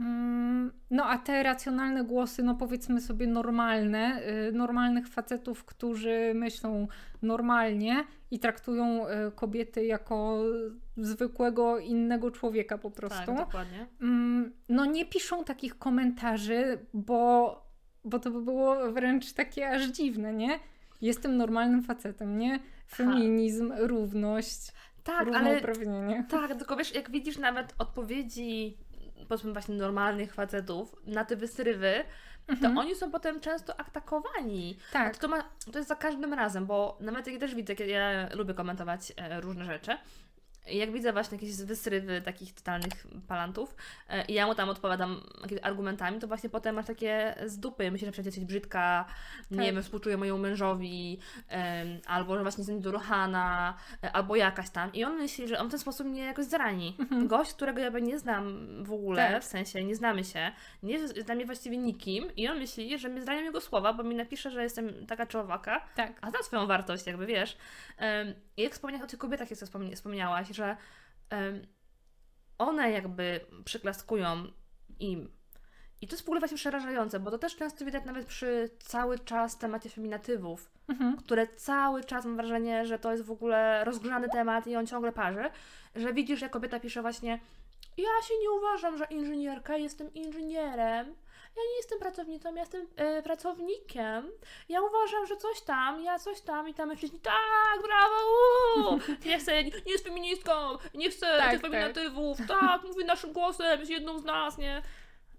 S1: Mm, No a te racjonalne głosy, no powiedzmy sobie normalne, y, normalnych facetów, którzy myślą normalnie i traktują y, kobiety jako zwykłego innego człowieka po prostu.
S2: Tak, dokładnie.
S1: Mm, no nie piszą takich komentarzy, bo, bo to by było wręcz takie aż dziwne, nie? Jestem normalnym facetem, nie? Feminizm, równość,
S2: Tak, ale tak, tylko wiesz, jak widzisz nawet odpowiedzi powiedzmy właśnie normalnych facetów na te wysrywy, to
S1: Mhm.
S2: oni są potem często atakowani.
S1: Tak,
S2: To, ma, to jest za każdym razem, bo nawet jak też widzę, kiedy ja lubię komentować e, różne rzeczy, jak widzę właśnie jakieś wysrywy takich totalnych palantów e, i ja mu tam odpowiadam argumentami, to właśnie potem masz takie z dupy, myślę, że przecież jesteś brzydka, nie
S1: Tak.
S2: wiem, współczuję mojemu mężowi, albo że właśnie jestem doruchana, e, albo jakaś tam. I on myśli, że on w ten sposób mnie jakoś zrani.
S1: Mhm.
S2: Gość, którego ja nie znam w ogóle,
S1: Tak.
S2: w sensie nie znamy się, nie jest dla mnie właściwie nikim i on myśli, że mnie zranią jego słowa, bo mi napisze, że jestem taka czy owaka,
S1: tak.
S2: a zna swoją wartość, jakby wiesz. I jak wspomniałeś o tych kobietach, jak wspomniałaś, że um, one jakby przyklaskują im. I to jest w ogóle właśnie przerażające, bo to też często widać nawet przy cały czas temacie feminatywów,
S1: Mhm.
S2: które cały czas mam wrażenie, że to jest w ogóle rozgrzany temat i on ciągle parzy, że widzisz, jak kobieta pisze właśnie ja się nie uważam, że inżynierka, jestem inżynierem. Ja nie jestem pracownicą, ja jestem e, pracownikiem. Ja uważam, że coś tam, ja coś tam i tam mężczyźni, tak, brawo, uuu, [LAUGHS] nie chcę, nie, nie jest feministką, nie chcę
S1: Tak,
S2: tych
S1: tak.
S2: feminatywów, tak, mówi naszym głosem, jest jedną z nas, nie?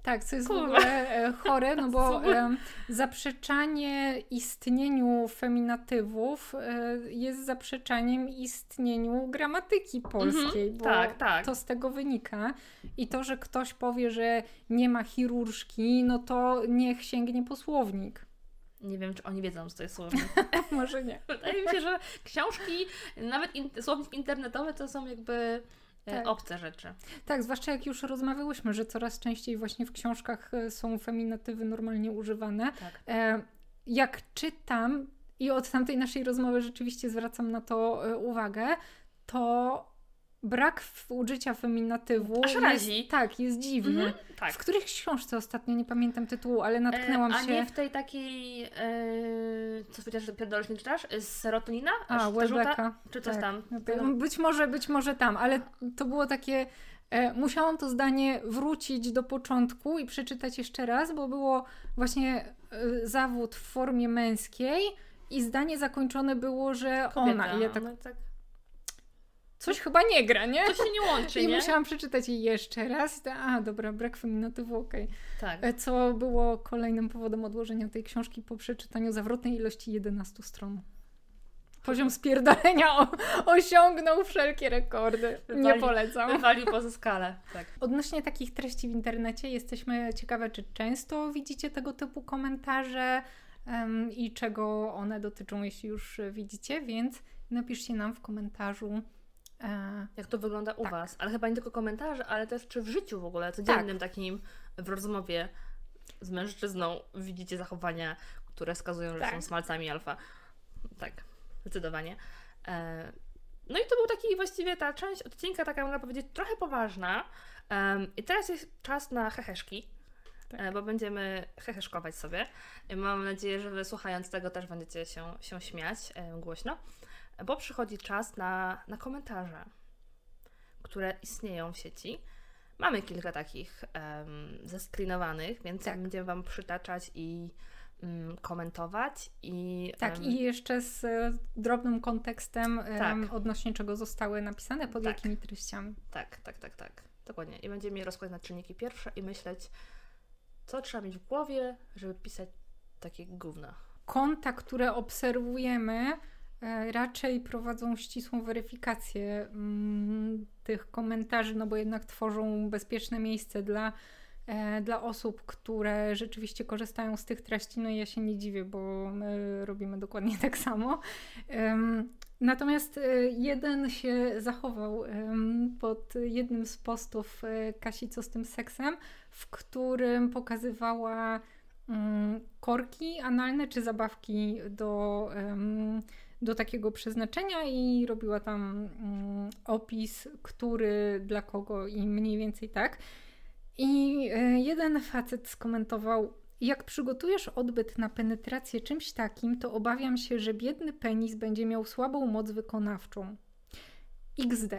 S1: Tak, co jest
S2: Kurwa.
S1: w ogóle e, chore, no bo [LAUGHS] zaprzeczanie istnieniu feminatywów e, jest zaprzeczaniem istnieniu gramatyki polskiej, bo
S2: tak, tak.
S1: to z tego wynika. I to, że ktoś powie, że nie ma chirurżki, no to niech sięgnie po słownik.
S2: Nie wiem, czy oni wiedzą, co to jest słownik. [LAUGHS]
S1: Może nie.
S2: Wydaje mi się, że książki, nawet in, słownik internetowy to są jakby
S1: Tak.
S2: obce rzeczy.
S1: Tak, zwłaszcza jak już rozmawiałyśmy, że coraz częściej właśnie w książkach e, są feminatywy normalnie używane.
S2: Tak.
S1: E, jak czytam i od tamtej naszej rozmowy rzeczywiście zwracam na to e, uwagę, to brak użycia feminatywu
S2: Aż razi.
S1: jest, tak, jest dziwny.
S2: Mhm, tak.
S1: W których książce ostatnio, nie pamiętam tytułu, ale natknęłam
S2: E, a
S1: się...
S2: nie w tej takiej, e, co powiedziałeś, że pierdolisz nie czytasz? Z serotonina?
S1: A, Welbecka.
S2: Czy coś
S1: tak.
S2: tam?
S1: Być może, być może tam, ale to było takie. E, musiałam to zdanie wrócić do początku i przeczytać jeszcze raz, bo było właśnie e, zawód w formie męskiej i zdanie zakończone było, że
S2: Kobieta,
S1: ona. I ja tak,
S2: no tak.
S1: Coś chyba nie gra, nie?
S2: To się nie łączy,
S1: I
S2: nie?
S1: musiałam przeczytać jej jeszcze raz. A, dobra, brak feminatywu, okej.
S2: Tak.
S1: E, Co było kolejnym powodem odłożenia tej książki po przeczytaniu zawrotnej ilości 11 stron. Poziom spierdolenia o, osiągnął wszelkie rekordy. Nie
S2: Wywali-
S1: polecam.
S2: Wywalił poza skalę. Tak.
S1: Odnośnie takich treści w internecie jesteśmy ciekawe, czy często widzicie tego typu komentarze em, i czego one dotyczą, jeśli już widzicie, więc napiszcie nam w komentarzu. E,
S2: Jak to wygląda u
S1: Tak.
S2: Was? Ale chyba nie tylko komentarze, ale też czy w życiu w ogóle, codziennym
S1: Tak.
S2: takim, w rozmowie z mężczyzną widzicie zachowania, które wskazują, że
S1: Tak.
S2: są smalcami alfa. Tak, zdecydowanie. E, no i to był taki właściwie ta część odcinka, taka można powiedzieć, trochę poważna. Em, I teraz jest czas na heheszki.
S1: Tak.
S2: e, Bo będziemy heheszkować sobie. Mam nadzieję, że wy słuchając tego też będziecie się, się śmiać e, głośno, bo przychodzi czas na, na komentarze, które istnieją w sieci. Mamy kilka takich um, więc
S1: Tak.
S2: będziemy Wam przytaczać i mm, komentować. I,
S1: tak,
S2: em,
S1: i jeszcze z e, drobnym kontekstem em,
S2: Tak.
S1: odnośnie czego zostały napisane, pod
S2: Tak.
S1: jakimi treściami.
S2: Tak, tak, tak, tak. Dokładnie. I będziemy je rozkładać na czynniki pierwsze i myśleć, co trzeba mieć w głowie, żeby pisać takie gówna.
S1: konta, które obserwujemy, raczej prowadzą ścisłą weryfikację mm, tych komentarzy, no bo jednak tworzą bezpieczne miejsce dla, e, dla osób, które rzeczywiście korzystają z tych treści. No i ja się nie dziwię, bo my robimy dokładnie tak samo. Natomiast e, jeden się zachował pod jednym z postów e, Kasi Co z tym seksem, w którym pokazywała mm, korki analne czy zabawki do, do takiego przeznaczenia i robiła tam mm, opis, który dla kogo i mniej więcej tak. I e, jeden facet skomentował: Jak przygotujesz odbyt na penetrację czymś takim, to obawiam się, że biedny penis będzie miał słabą moc wykonawczą. XD,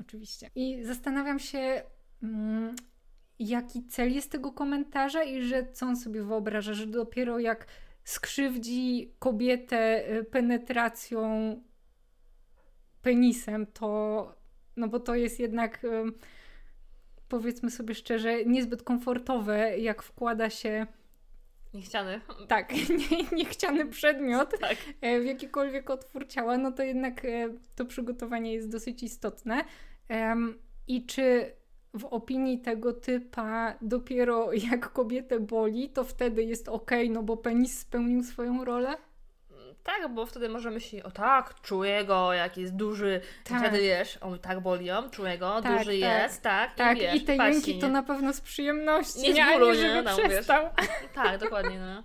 S1: oczywiście. I zastanawiam się, mm, jaki cel jest tego komentarza i że co on sobie wyobraża, że dopiero jak skrzywdzi kobietę y, penetracją penisem, to no bo to jest jednak ym, powiedzmy sobie szczerze, niezbyt komfortowe, jak wkłada się
S2: Niechciany.
S1: tak, [LAUGHS] nie, niechciany przedmiot
S2: Tak.
S1: e, w jakikolwiek otwór ciała, no to jednak e, to przygotowanie jest dosyć istotne. I czy w opinii tego typa dopiero jak kobietę boli, to wtedy jest ok, no bo penis spełnił swoją rolę?
S2: Tak, bo wtedy może myśleć, o tak, czuję go, jak jest duży.
S1: Tak.
S2: Wtedy wiesz, on tak boli ją, czuję go,
S1: Tak,
S2: duży
S1: tak.
S2: jest, tak.
S1: Tak,
S2: i, wiesz,
S1: i te jęki to
S2: nie?
S1: na pewno z przyjemności,
S2: Nie z
S1: nie,
S2: bólu,
S1: ani
S2: nie?
S1: żeby
S2: No, wiesz.
S1: przestał.
S2: Tak, dokładnie, no.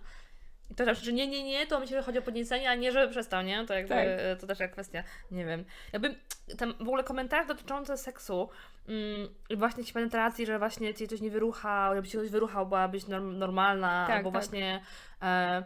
S2: I to też, że nie, nie, nie, to myślę, że chodzi o podniecenie, a nie, że przestał, nie? To jakby,
S1: Tak.
S2: to też jak kwestia, nie wiem. Jakby tam w ogóle komentarze dotyczące seksu mm, właśnie jakiejś penetracji, że właśnie cię coś nie wyruchał, żeby ci coś wyruchał, byłabyś norm, normalna,
S1: Tak,
S2: albo
S1: tak.
S2: właśnie e,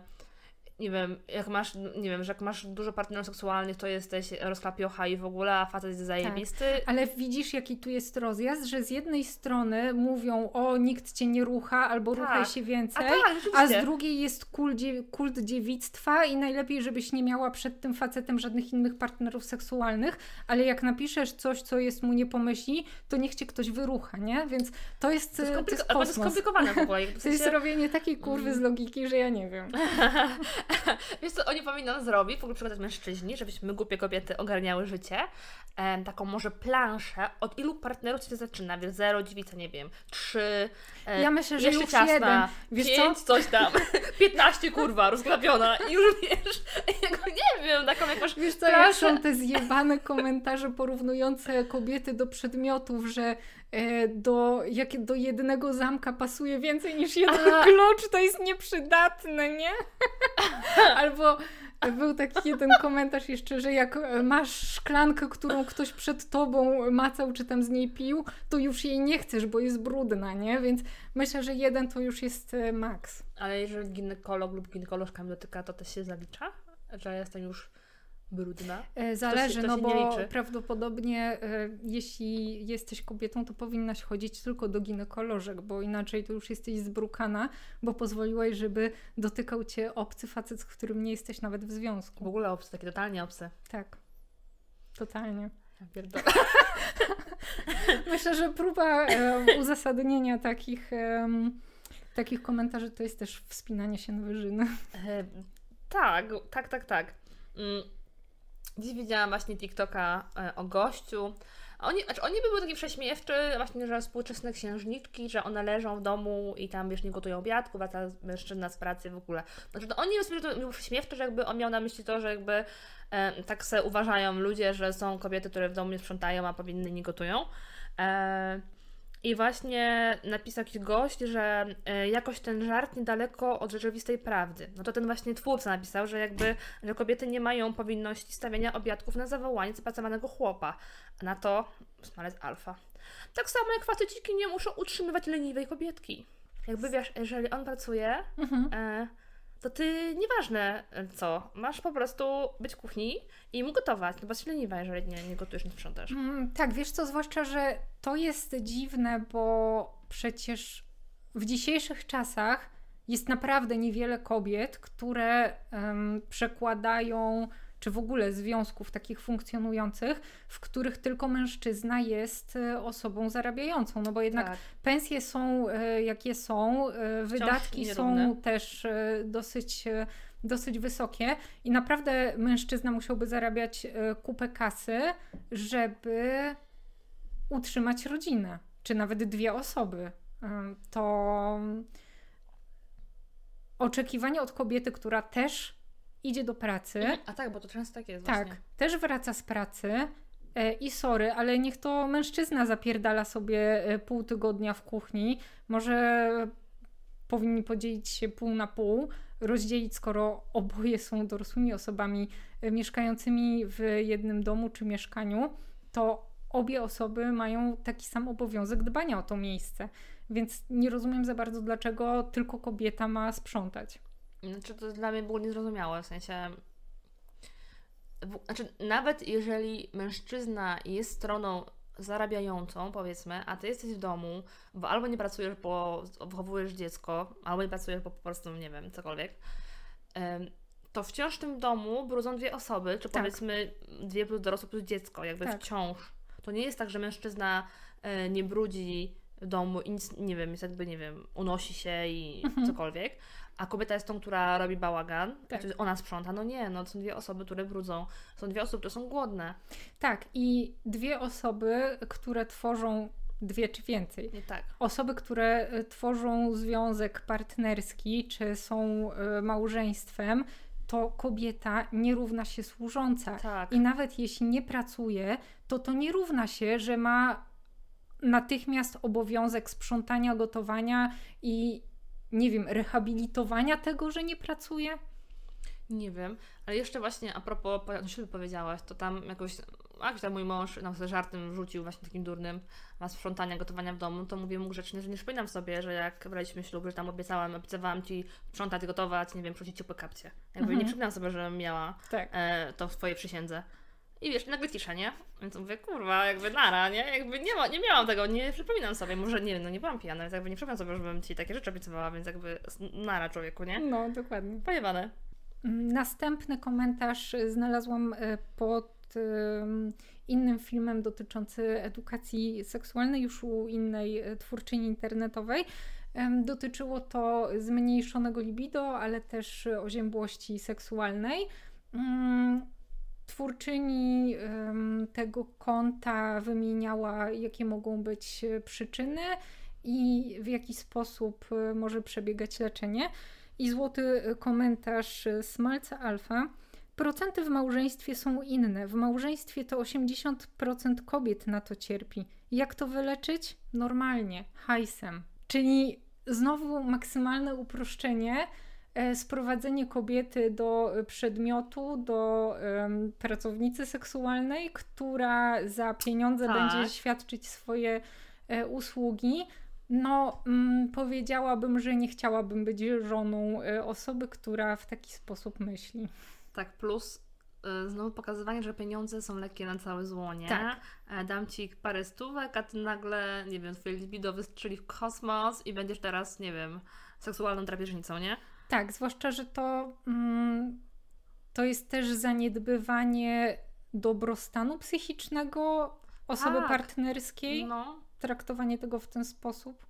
S2: nie wiem, jak masz, nie wiem, że jak masz dużo partnerów seksualnych, to jesteś rozklapiocha i w ogóle, a facet jest zajebisty.
S1: Ale widzisz, jaki tu jest rozjazd, że z jednej strony mówią, o, nikt cię nie rucha, albo
S2: Tak.
S1: ruchaj się
S2: A
S1: więcej,
S2: tak,
S1: a z drugiej jest kult, kult dziewictwa i najlepiej, żebyś nie miała przed tym facetem żadnych innych partnerów seksualnych, ale jak napiszesz coś, co jest mu nie pomyśli, to niech cię ktoś wyrucha, nie? Więc to jest,
S2: To jest,
S1: e, to
S2: komplik-
S1: jest
S2: to jest skomplikowane w ogóle. w [LAUGHS]
S1: To jest
S2: sensie-
S1: robienie takiej kurwy z logiki, że ja nie wiem. [LAUGHS] [LAUGHS]
S2: Wiesz co, oni powinno zrobić, w ogóle przykład mężczyźni, żebyśmy głupie kobiety ogarniały życie, em, taką może planszę, od ilu partnerów się zaczyna, wiesz, zero, dziewica, nie wiem, trzy, e,
S1: Ja myślę, że
S2: jeszcze
S1: już
S2: ciasna,
S1: jeden. Wiesz
S2: pięć,
S1: co?
S2: coś tam, [LAUGHS] piętnaście, kurwa, rozklapiona i już wiesz, [LAUGHS] nie wiem, taką jakąś
S1: Wiesz co, jak
S2: planszę.
S1: są te zjebane komentarze porównujące kobiety do przedmiotów, że e, do, jak do jednego zamka pasuje więcej niż [LAUGHS] jeden
S2: A.
S1: klucz, to jest nieprzydatne, nie? [LAUGHS] Albo był taki jeden komentarz jeszcze, że jak e, masz szklankę, którą ktoś przed tobą macał, czy tam z niej pił, to już jej nie chcesz, bo jest brudna, nie? Więc myślę, że jeden to już jest e, maks.
S2: Ale jeżeli ginekolog lub ginekolożka mnie dotyka, to też się zalicza? Że jestem już brudna?
S1: E, Zależy,
S2: to
S1: no
S2: się
S1: bo
S2: nie liczy.
S1: prawdopodobnie e, jeśli jesteś kobietą, to powinnaś chodzić tylko do ginekolożek, bo inaczej to już jesteś zbrukana, bo pozwoliłaś, żeby dotykał cię obcy facet, z którym nie jesteś nawet w
S2: W
S1: związku.
S2: ogóle obcy, takie totalnie obcy.
S1: Tak. Totalnie.
S2: Ja. [LAUGHS]
S1: Myślę, że próba e, uzasadnienia takich, takich komentarzy to jest też wspinanie się na wyżyny.
S2: Tak, tak, tak, tak. Mm, Dziś widziałam właśnie TikToka e, o gościu. Oni, znaczy oni by takie prześmiewczy, właśnie, że współczesne księżniczki, że one leżą w domu i tam, wiesz, nie gotują obiadku, wraca mężczyzna z pracy w ogóle. Znaczy, to oni by to były prześmiewcze, że jakby on miał na myśli to, że jakby e, tak se uważają ludzie, że są kobiety, które w domu nie sprzątają, a powinny nie gotują. E, I właśnie napisał jakiś gość, że e, jakoś ten żart niedaleko od rzeczywistej prawdy. No to ten właśnie twórca napisał, że jakby, że kobiety nie mają powinności stawiania obiadków na zawołanie zapracowanego chłopa. A na to smalec alfa. Tak samo jak faceciki nie muszą utrzymywać leniwej kobietki. Jakby wiesz, jeżeli on pracuje,
S1: Mhm.
S2: e, to ty nieważne e, co, masz po prostu być w kuchni i mu gotować, no bo jesteś leniwa, jeżeli nie, nie gotujesz, nie sprzątasz.
S1: Mm, tak, wiesz co, zwłaszcza, że to jest dziwne, bo przecież w dzisiejszych czasach jest naprawdę niewiele kobiet, które em, przekładają, czy w ogóle związków takich funkcjonujących, w których tylko mężczyzna jest e, osobą zarabiającą, no bo jednak
S2: tak.
S1: pensje są e, jakie są, e, wydatki są też dosyć, dosyć wysokie i naprawdę mężczyzna musiałby zarabiać kupę kasy, żeby utrzymać rodzinę, czy nawet dwie osoby. To oczekiwanie od kobiety, która też idzie do pracy,
S2: A tak, bo to często tak jest
S1: tak,
S2: właśnie.
S1: też wraca z pracy e, i sorry, ale niech to mężczyzna zapierdala sobie e, pół tygodnia w kuchni. Może powinni podzielić się pół na pół, rozdzielić, skoro oboje są dorosłymi osobami e, mieszkającymi w jednym domu czy mieszkaniu, to obie osoby mają taki sam obowiązek dbania o to miejsce. Więc nie rozumiem za bardzo, dlaczego tylko kobieta ma sprzątać.
S2: Znaczy, to dla mnie było niezrozumiałe, w sensie... Znaczy, nawet jeżeli mężczyzna jest stroną zarabiającą, powiedzmy, a ty jesteś w domu, bo albo nie pracujesz, bo wychowujesz dziecko, albo nie pracujesz, bo po prostu, nie wiem, cokolwiek, to wciąż w tym domu brudzą dwie osoby, czy
S1: Tak.
S2: powiedzmy dwie plus dorosłe plus dziecko, jakby
S1: Tak.
S2: wciąż. To nie jest tak, że mężczyzna e, nie brudzi w domu i nic, nie wiem, jest jakby, nie wiem, unosi się i
S1: Mhm.
S2: cokolwiek, a kobieta jest tą, która robi bałagan,
S1: Tak.
S2: ona sprząta. No nie, no to są dwie osoby, które brudzą. Są dwie osoby, które są głodne.
S1: Tak, i dwie osoby, które tworzą dwie czy więcej.
S2: Nie tak.
S1: Osoby, które y, tworzą związek partnerski, czy są y, małżeństwem, to kobieta nie równa się służąca.
S2: Tak.
S1: I nawet jeśli nie pracuje, to to nie równa się, że ma natychmiast obowiązek sprzątania, gotowania i nie wiem, rehabilitowania tego, że nie pracuje?
S2: Nie wiem, ale jeszcze właśnie a propos, no się powiedziałaś, to tam jakoś, jakiś tam mój mąż nam sobie żartem wrzucił właśnie takim durnym ma sprzątania, gotowania w domu, to mówię mu grzecznie, że nie przypominam sobie, że jak braliśmy ślub, że tam obiecałam, obiecywałam Ci sprzątać, gotować, nie wiem, przecić ciepłe kapcie. Jakby mhm. nie przypominam sobie, że miała tak. e, to w Twojej przysiędze. I wiesz, nagle cisza, nie? Więc mówię, kurwa, jakby nara, nie? Jakby nie, ma, nie miałam tego, nie przypominam sobie, może nie wiem, no nie byłam pijana, więc jakby nie przypominam sobie, żebym Ci takie rzeczy obiecywała, więc jakby nara człowieku, nie?
S1: No, dokładnie.
S2: Pojebane.
S1: Następny komentarz znalazłam e, pod innym filmem dotyczący edukacji seksualnej już u innej e, twórczyni internetowej. Dotyczyło to zmniejszonego libido, ale też oziębłości seksualnej. Twórczyni tego konta wymieniała, jakie mogą być przyczyny i w jaki sposób e, może przebiegać leczenie. I złoty komentarz Smalca Alfa. Procenty w małżeństwie są inne. W małżeństwie to 80% kobiet na to cierpi. Jak to wyleczyć? Normalnie, hajsem. Czyli znowu maksymalne uproszczenie, e, sprowadzenie kobiety do przedmiotu, do um, pracownicy seksualnej, która za pieniądze tak. będzie świadczyć swoje e, usługi. No, mm, powiedziałabym, że nie chciałabym być żoną e, osoby, która w taki sposób myśli.
S2: Tak, plus y, znowu pokazywanie, że pieniądze są lekkie na całe zło, nie? Tak. E, dam ci parę stówek, a ty nagle, nie wiem, twoje libido wystrzeli w kosmos i będziesz teraz, nie wiem, seksualną drapieżnicą, nie?
S1: Tak, zwłaszcza, że to, mm, to jest też zaniedbywanie dobrostanu psychicznego osoby tak. partnerskiej. No. Traktowanie tego w ten sposób.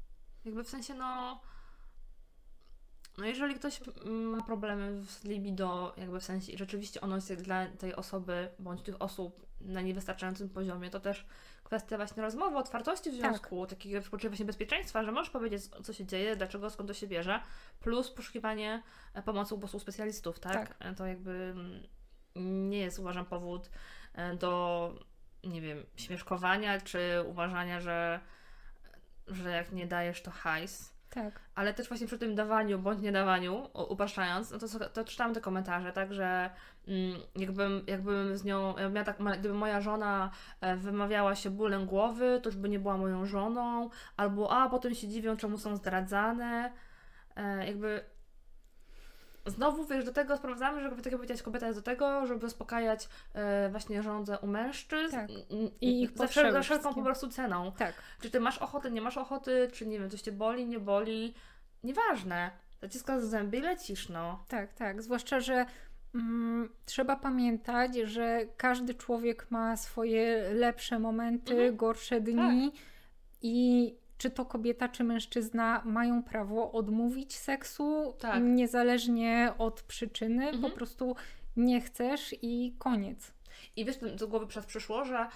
S2: Jakby w sensie, no no jeżeli ktoś ma problemy z libido, jakby w sensie rzeczywiście ono jest dla tej osoby bądź tych osób na niewystarczającym poziomie, to też kwestia właśnie rozmowy, otwartości w tak. związku, tak. takiego poczucia właśnie bezpieczeństwa, że możesz powiedzieć, co się dzieje, dlaczego, skąd to się bierze, plus poszukiwanie e, pomocy u posłów specjalistów, tak? tak? E, to jakby mm, nie jest, uważam, powód e, do, nie wiem, śmieszkowania, czy uważania, że, że jak nie dajesz, to hajs
S1: tak.
S2: Ale też właśnie przy tym dawaniu bądź niedawaniu, upraszczając, no to, to czytałam te komentarze, tak, że mm, jakbym, jakbym z nią, ja tak, gdyby moja żona e, wymawiała się bólem głowy, to już by nie była moją żoną, albo a potem się dziwią, czemu są zdradzane. E, jakby znowu, wiesz, do tego sprawdzamy, że tak jak powiedziałaś, kobieta jest do tego, żeby zaspokajać e, właśnie żądzę u mężczyzn
S1: tak. i ich
S2: za, wszel- za wszelką po prostu ceną.
S1: Tak.
S2: Czy ty masz ochotę, nie masz ochoty, czy nie wiem, coś cię boli, nie boli, nieważne. Zaciskasz zęby i lecisz, no.
S1: Tak, tak. Zwłaszcza, że mm, trzeba pamiętać, że każdy człowiek ma swoje lepsze momenty, mhm. gorsze dni tak. i czy to kobieta, czy mężczyzna mają prawo odmówić seksu, tak. niezależnie od przyczyny, mhm. po prostu nie chcesz i koniec.
S2: I wiesz, do głowy przez przyszło, że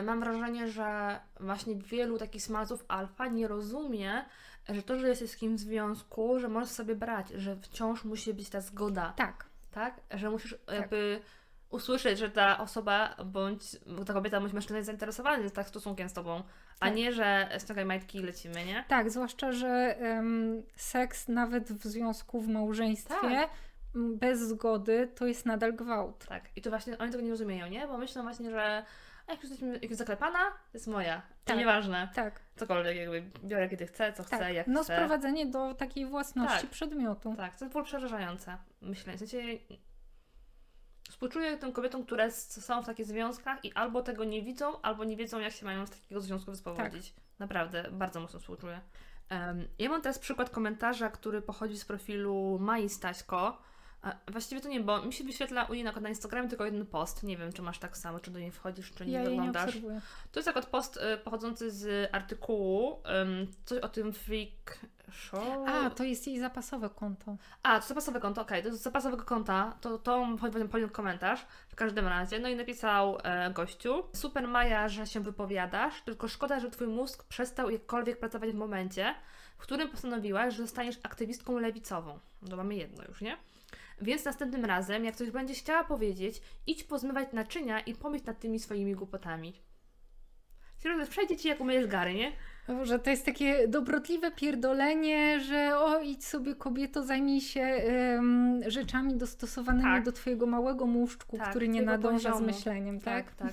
S2: y, mam wrażenie, że właśnie wielu takich smalców alfa nie rozumie, że to, że jesteś z kimś w związku, że możesz sobie brać, że wciąż musi być ta zgoda.
S1: Tak.
S2: Tak? Że musisz tak. jakby usłyszeć, że ta osoba bądź ta kobieta bądź mężczyzna jest zainteresowany tak stosunkiem z tobą, a tak. nie, że ściągaj majtki i lecimy, nie?
S1: Tak, zwłaszcza, że um, seks nawet w związku, w małżeństwie tak. bez zgody to jest nadal gwałt.
S2: Tak, i to właśnie oni tego nie rozumieją, nie? Bo myślą właśnie, że a jak już jesteśmy jak jest zaklepana, to jest moja. Tak. nieważne.
S1: Tak.
S2: Cokolwiek, jakby biorę kiedy chcę, co tak. chcę, jak
S1: no,
S2: chcę.
S1: No sprowadzenie do takiej własności tak. przedmiotu.
S2: Tak, to było przerażające. Myślę, w sensie Współczuję tym kobietom, które są w takich związkach i albo tego nie widzą, albo nie wiedzą, jak się mają z takiego związku wyspowodzić. Tak. Naprawdę, bardzo mocno współczuję. Um, ja mam teraz przykład komentarza, który pochodzi z profilu Mai Staśko. Właściwie to nie, bo mi się wyświetla u niej na, Instagramie tylko jeden post. Nie wiem, czy masz tak samo, czy do niej wchodzisz, czy nie
S1: ja
S2: wyglądasz.
S1: Nie
S2: to jest akurat post y, pochodzący z artykułu, um, coś o tym freak show.
S1: A, to jest jej zapasowe konto.
S2: A, to zapasowe konto, okej, okay. to z zapasowego konta, to, to powiem komentarz w każdym razie. No i napisał e, gościu, super Maja, że się wypowiadasz, tylko szkoda, że twój mózg przestał jakkolwiek pracować w momencie, w którym postanowiłaś, że zostaniesz aktywistką lewicową. No mamy jedno już, nie? Więc następnym razem, jak coś będziesz chciała powiedzieć, idź pozmywać naczynia i pomyśl nad tymi swoimi głupotami. Seriously, przejdzie ci jak umyjesz gary, nie?
S1: Że to jest takie dobrotliwe pierdolenie, że o idź sobie kobieto, zajmij się um, rzeczami dostosowanymi tak. do twojego małego muszczku, tak, który nie nadąża poziomu. z myśleniem, tak?
S2: Tak, tak.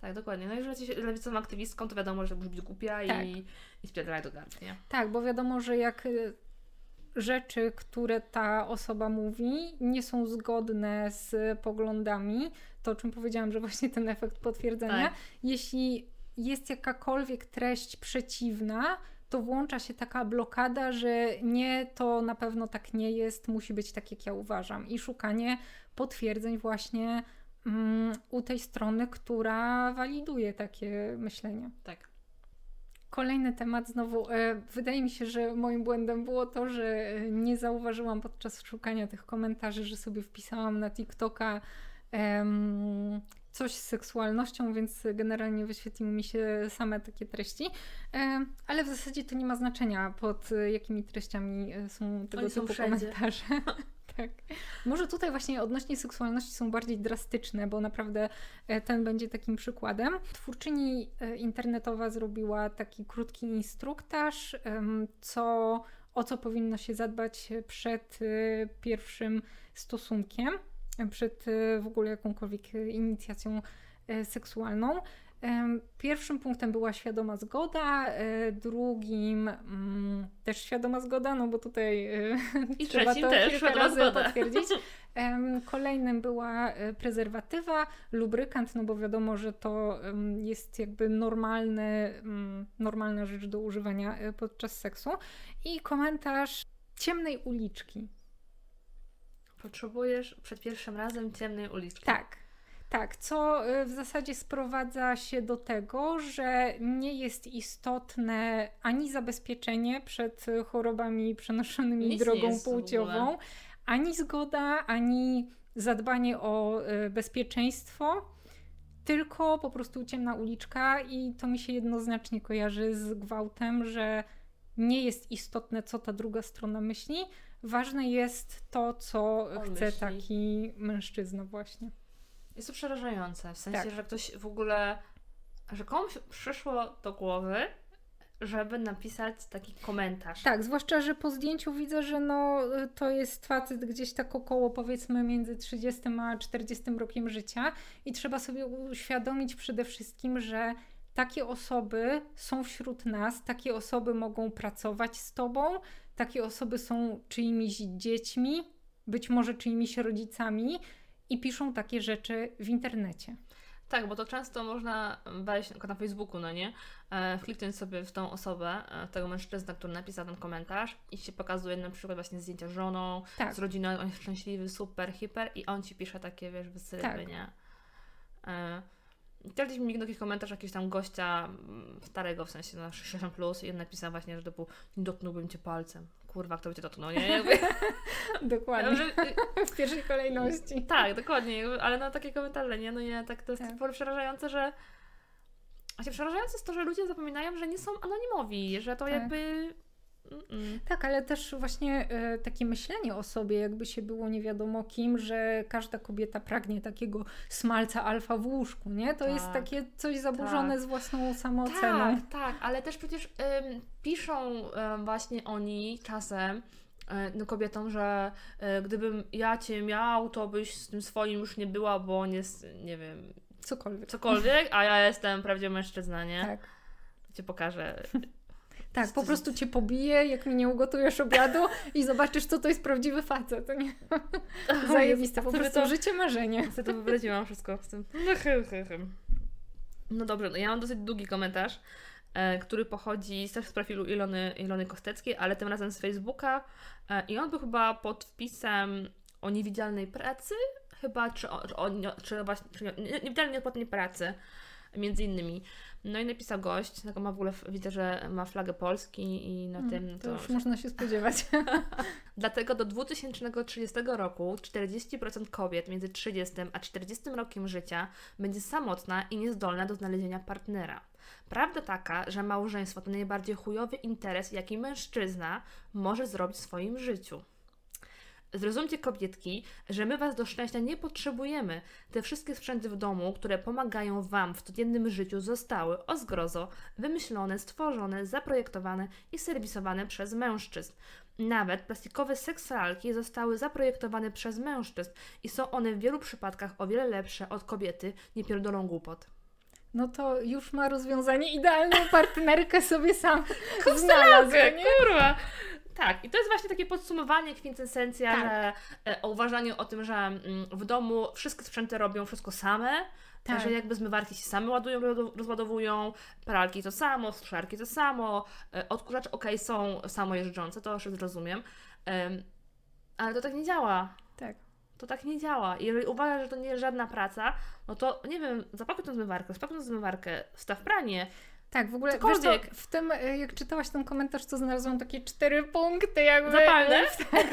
S2: Tak, dokładnie. No i że jesteś lewicową aktywistką, to wiadomo, że musisz być głupia tak. i, i spierdalaj do gardła?
S1: Tak, bo wiadomo, że jak y, rzeczy, które ta osoba mówi, nie są zgodne z poglądami, to o czym powiedziałam, że właśnie ten efekt potwierdzenia, tak. jeśli jest jakakolwiek treść przeciwna, to włącza się taka blokada, że nie, to na pewno tak nie jest, musi być tak, jak ja uważam. I szukanie potwierdzeń właśnie mm, u tej strony, która waliduje takie myślenie.
S2: Tak.
S1: Kolejny temat znowu. E, wydaje mi się, że moim błędem było to, że nie zauważyłam podczas szukania tych komentarzy, że sobie wpisałam na TikToka coś z seksualnością, więc generalnie wyświetliły mi się same takie treści. ale w zasadzie to nie ma znaczenia, pod jakimi treściami e, są tego
S2: Oni
S1: typu
S2: są
S1: komentarze. [LAUGHS] tak. Może tutaj właśnie odnośnie seksualności są bardziej drastyczne, bo naprawdę e, ten będzie takim przykładem. Twórczyni e, internetowa zrobiła taki krótki instruktaż, co, o co powinno się zadbać przed pierwszym stosunkiem przed e, w ogóle jakąkolwiek inicjacją e, seksualną. Pierwszym punktem była świadoma zgoda, e, drugim mm, też świadoma zgoda, no bo tutaj
S2: I trzeba to też kilka razy zgoda.
S1: potwierdzić. [LAUGHS] Kolejnym była prezerwatywa, lubrykant, no bo wiadomo, że to jest jakby normalny, mm, normalna rzecz do używania podczas seksu. I komentarz ciemnej uliczki.
S2: Potrzebujesz przed pierwszym razem ciemnej uliczki.
S1: Tak. Tak, co y, w zasadzie sprowadza się do tego, że nie jest istotne ani zabezpieczenie przed chorobami przenoszonymi Nic drogą płciową, ani zgoda, ani zadbanie o y, bezpieczeństwo, tylko po prostu ciemna uliczka i to mi się jednoznacznie kojarzy z gwałtem, że nie jest istotne, co ta druga strona myśli, ważne jest to, co On chce myśli. taki mężczyzna właśnie.
S2: Jest to przerażające, w sensie, tak. że ktoś w ogóle, że komuś przyszło do głowy, żeby napisać taki komentarz.
S1: Tak, zwłaszcza, że po zdjęciu widzę, że no, to jest facet gdzieś tak około powiedzmy między 30 a 40 rokiem życia i trzeba sobie uświadomić przede wszystkim, że takie osoby są wśród nas, takie osoby mogą pracować z tobą, takie osoby są czyimiś dziećmi, być może czyimiś rodzicami i piszą takie rzeczy w internecie.
S2: Tak, bo to często można wejść na Facebooku, no nie? E, kliknąć sobie w tą osobę, e, tego mężczyznę, który napisał ten komentarz i się pokazuje na przykład właśnie zdjęcia z żoną, tak. z rodziną, on jest szczęśliwy, super, hiper i on ci pisze takie, wiesz, wysypy, tak. nie? E, gdzieś mi mignął jakiś komentarz jakiegoś tam gościa mm, starego, w sensie na 60 plus i on napisał właśnie, że typu nie dotknąłbym cię palcem. Kurwa, kto by cię dotknął, nie? Jakby... [LAUGHS]
S1: dokładnie. [LAUGHS] W pierwszej kolejności. [LAUGHS]
S2: Tak, dokładnie, ale na takie komentarze, nie? No nie, tak to jest tak. przerażające, że Właśnie przerażające jest to, że ludzie zapominają, że nie są anonimowi, że to tak. jakby
S1: Mm-mm. Tak, ale też właśnie e, takie myślenie o sobie, jakby się było nie wiadomo kim, że każda kobieta pragnie takiego smalca alfa w łóżku, nie? To tak. jest takie coś zaburzone tak. z własną samooceną.
S2: Tak, tak, ale też przecież ym, piszą ym, właśnie oni czasem y, no, kobietom, że y, gdybym ja cię miał, to byś z tym swoim już nie była, bo on jest, nie wiem...
S1: Cokolwiek.
S2: Cokolwiek, a ja jestem prawdziwy mężczyzna, nie? Tak. Cię pokażę
S1: tak, po prostu cię pobije, jak mi nie ugotujesz obiadu i zobaczysz, co to jest prawdziwy facet. To nie? [LAUGHS] Zajebiste, po prostu to, życie marzenie.
S2: Ja to wyobraziłam wszystko z tym. No dobrze, no ja mam dosyć długi komentarz, e, który pochodzi też z profilu Ilony, Ilony Kosteckiej, ale tym razem z Facebooka e, i on był chyba pod wpisem o niewidzialnej pracy, chyba, czy o, czy, o, czy właśnie, czy niewidzialnej odpłatnej pracy, między innymi. No i napisał gość, taką ma w ogóle, widzę, że ma flagę Polski i na hmm, tym
S1: to... To już można się spodziewać. [LAUGHS]
S2: Dlatego do 2030 roku 40% kobiet między 30 a 40 rokiem życia będzie samotna i niezdolna do znalezienia partnera. Prawda taka, że małżeństwo to najbardziej chujowy interes, jaki mężczyzna może zrobić w swoim życiu. Zrozumcie kobietki, że my was do szczęścia nie potrzebujemy. Te wszystkie sprzęty w domu, które pomagają wam w codziennym życiu, zostały o zgrozo wymyślone, stworzone, zaprojektowane i serwisowane przez mężczyzn. Nawet plastikowe seksualki zostały zaprojektowane przez mężczyzn i są one w wielu przypadkach o wiele lepsze od kobiety, nie pierdolą głupot.
S1: No to już ma rozwiązanie, idealną partnerkę sobie sam [LAUGHS] znalazł,
S2: kurwa! Tak, i to jest właśnie takie podsumowanie, kwintesencja,
S1: Tak.
S2: że e, o uważaniu o tym, że mm, w domu wszystkie sprzęty robią wszystko same,
S1: Tak.
S2: że jakby zmywarki się same ładują, roz- rozładowują, pralki to samo, suszarki to samo, e, odkurzacze okej są samojeżdżące, to już rozumiem, Em, ale to tak nie działa.
S1: Tak.
S2: To tak nie działa. Jeżeli uważasz, że to nie jest żadna praca, no to nie wiem, zapakuj tą zmywarkę, spakuj tą zmywarkę, wstaw pranie.
S1: Tak, w ogóle wiesz co, w tym, e, jak czytałaś ten komentarz, to znalazłam takie cztery punkty jakby.
S2: Zapalne? [LAUGHS]
S1: Tak,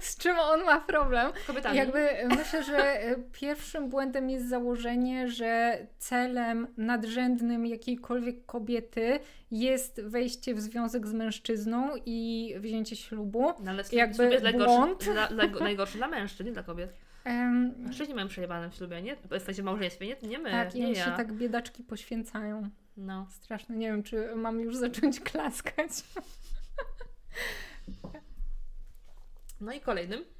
S1: z czym on ma problem.
S2: Kobietami.
S1: Jakby e, myślę, że e, pierwszym błędem jest założenie, że celem nadrzędnym jakiejkolwiek kobiety jest wejście w związek z mężczyzną i wzięcie ślubu.
S2: No, ale
S1: jakby
S2: jest najgorszy, dla, dla, najgorszy dla mężczyzn, nie dla kobiet.
S1: Em,
S2: Mężczyźni mają przejebane w ślubie, nie? W sensie w małżeństwie, nie, nie my,
S1: tak, i
S2: nie
S1: oni
S2: ja.
S1: się tak biedaczki poświęcają.
S2: No.
S1: Straszne. Nie wiem, czy mam już zacząć klaskać.
S2: no i kolejnym.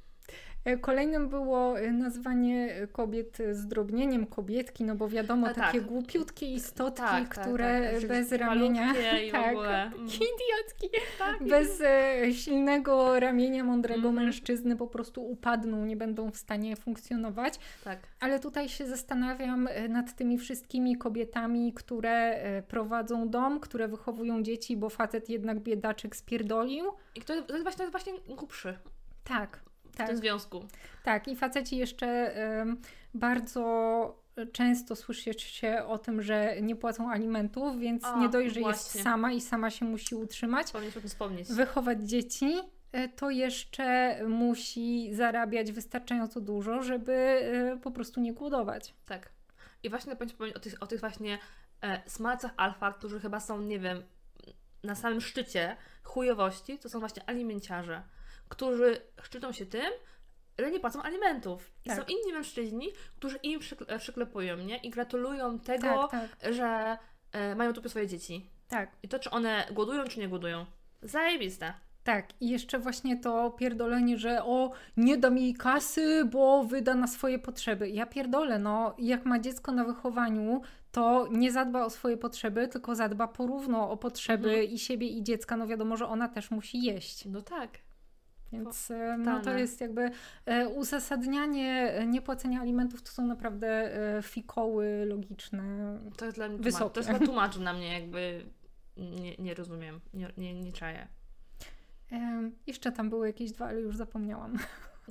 S1: E, Kolejnym było e, nazwanie kobiet zdrobnieniem kobietki, no bo wiadomo, takie
S2: tak.
S1: głupciutkie istotki,
S2: Tak, tak,
S1: które
S2: tak,
S1: bez ramienia, [LAUGHS] tak,
S2: mm.
S1: idiotki,
S2: Tak,
S1: bez e, silnego ramienia mądrego
S2: Mhm.
S1: mężczyzny po prostu upadną, nie będą w stanie funkcjonować.
S2: tak.
S1: Ale tutaj się zastanawiam e, nad tymi wszystkimi kobietami, które e, prowadzą dom, które wychowują dzieci, bo facet jednak biedaczek spierdolił.
S2: I to, to, jest właśnie, to jest właśnie głupszy
S1: Tak,
S2: w
S1: tak.
S2: tym związku.
S1: Tak, i faceci jeszcze bardzo często słyszy się o tym, że nie płacą alimentów, więc nie dość, że jest sama i sama się musi utrzymać,
S2: wspomnieć.
S1: wychować dzieci, e, to jeszcze musi zarabiać wystarczająco dużo, żeby e, po prostu nie głodować.
S2: Tak. I właśnie powinniśmy wspomnieć o tych, o tych właśnie e, smalcach alfa, którzy chyba są, nie wiem, na samym szczycie chujowości, to są właśnie alimenciarze, którzy szczycą się tym, że nie płacą alimentów. I
S1: Tak.
S2: są inni mężczyźni, którzy im przykle- przyklepują, nie? I gratulują tego,
S1: Tak, tak,
S2: że e, mają tupie swoje dzieci.
S1: tak.
S2: I to, czy one głodują, czy nie głodują. Zajebiste.
S1: Tak, i jeszcze właśnie to pierdolenie, że o, nie dam jej kasy, bo wyda na swoje potrzeby. Ja pierdolę, no, jak ma dziecko na wychowaniu, to nie zadba o swoje potrzeby, tylko zadba porówno o potrzeby
S2: Mhm.
S1: i siebie i dziecka. No wiadomo, że ona też musi jeść.
S2: No tak.
S1: Więc e, no, to jest jakby e, uzasadnianie niepłacenia alimentów to są naprawdę e, fikoły logiczne.
S2: To jest dla mnie
S1: Wysokie.
S2: To jest chyba tłumacz na mnie, jakby nie, nie rozumiem, nie, nie, nie czaję.
S1: Jeszcze tam były jakieś dwa, ale już zapomniałam.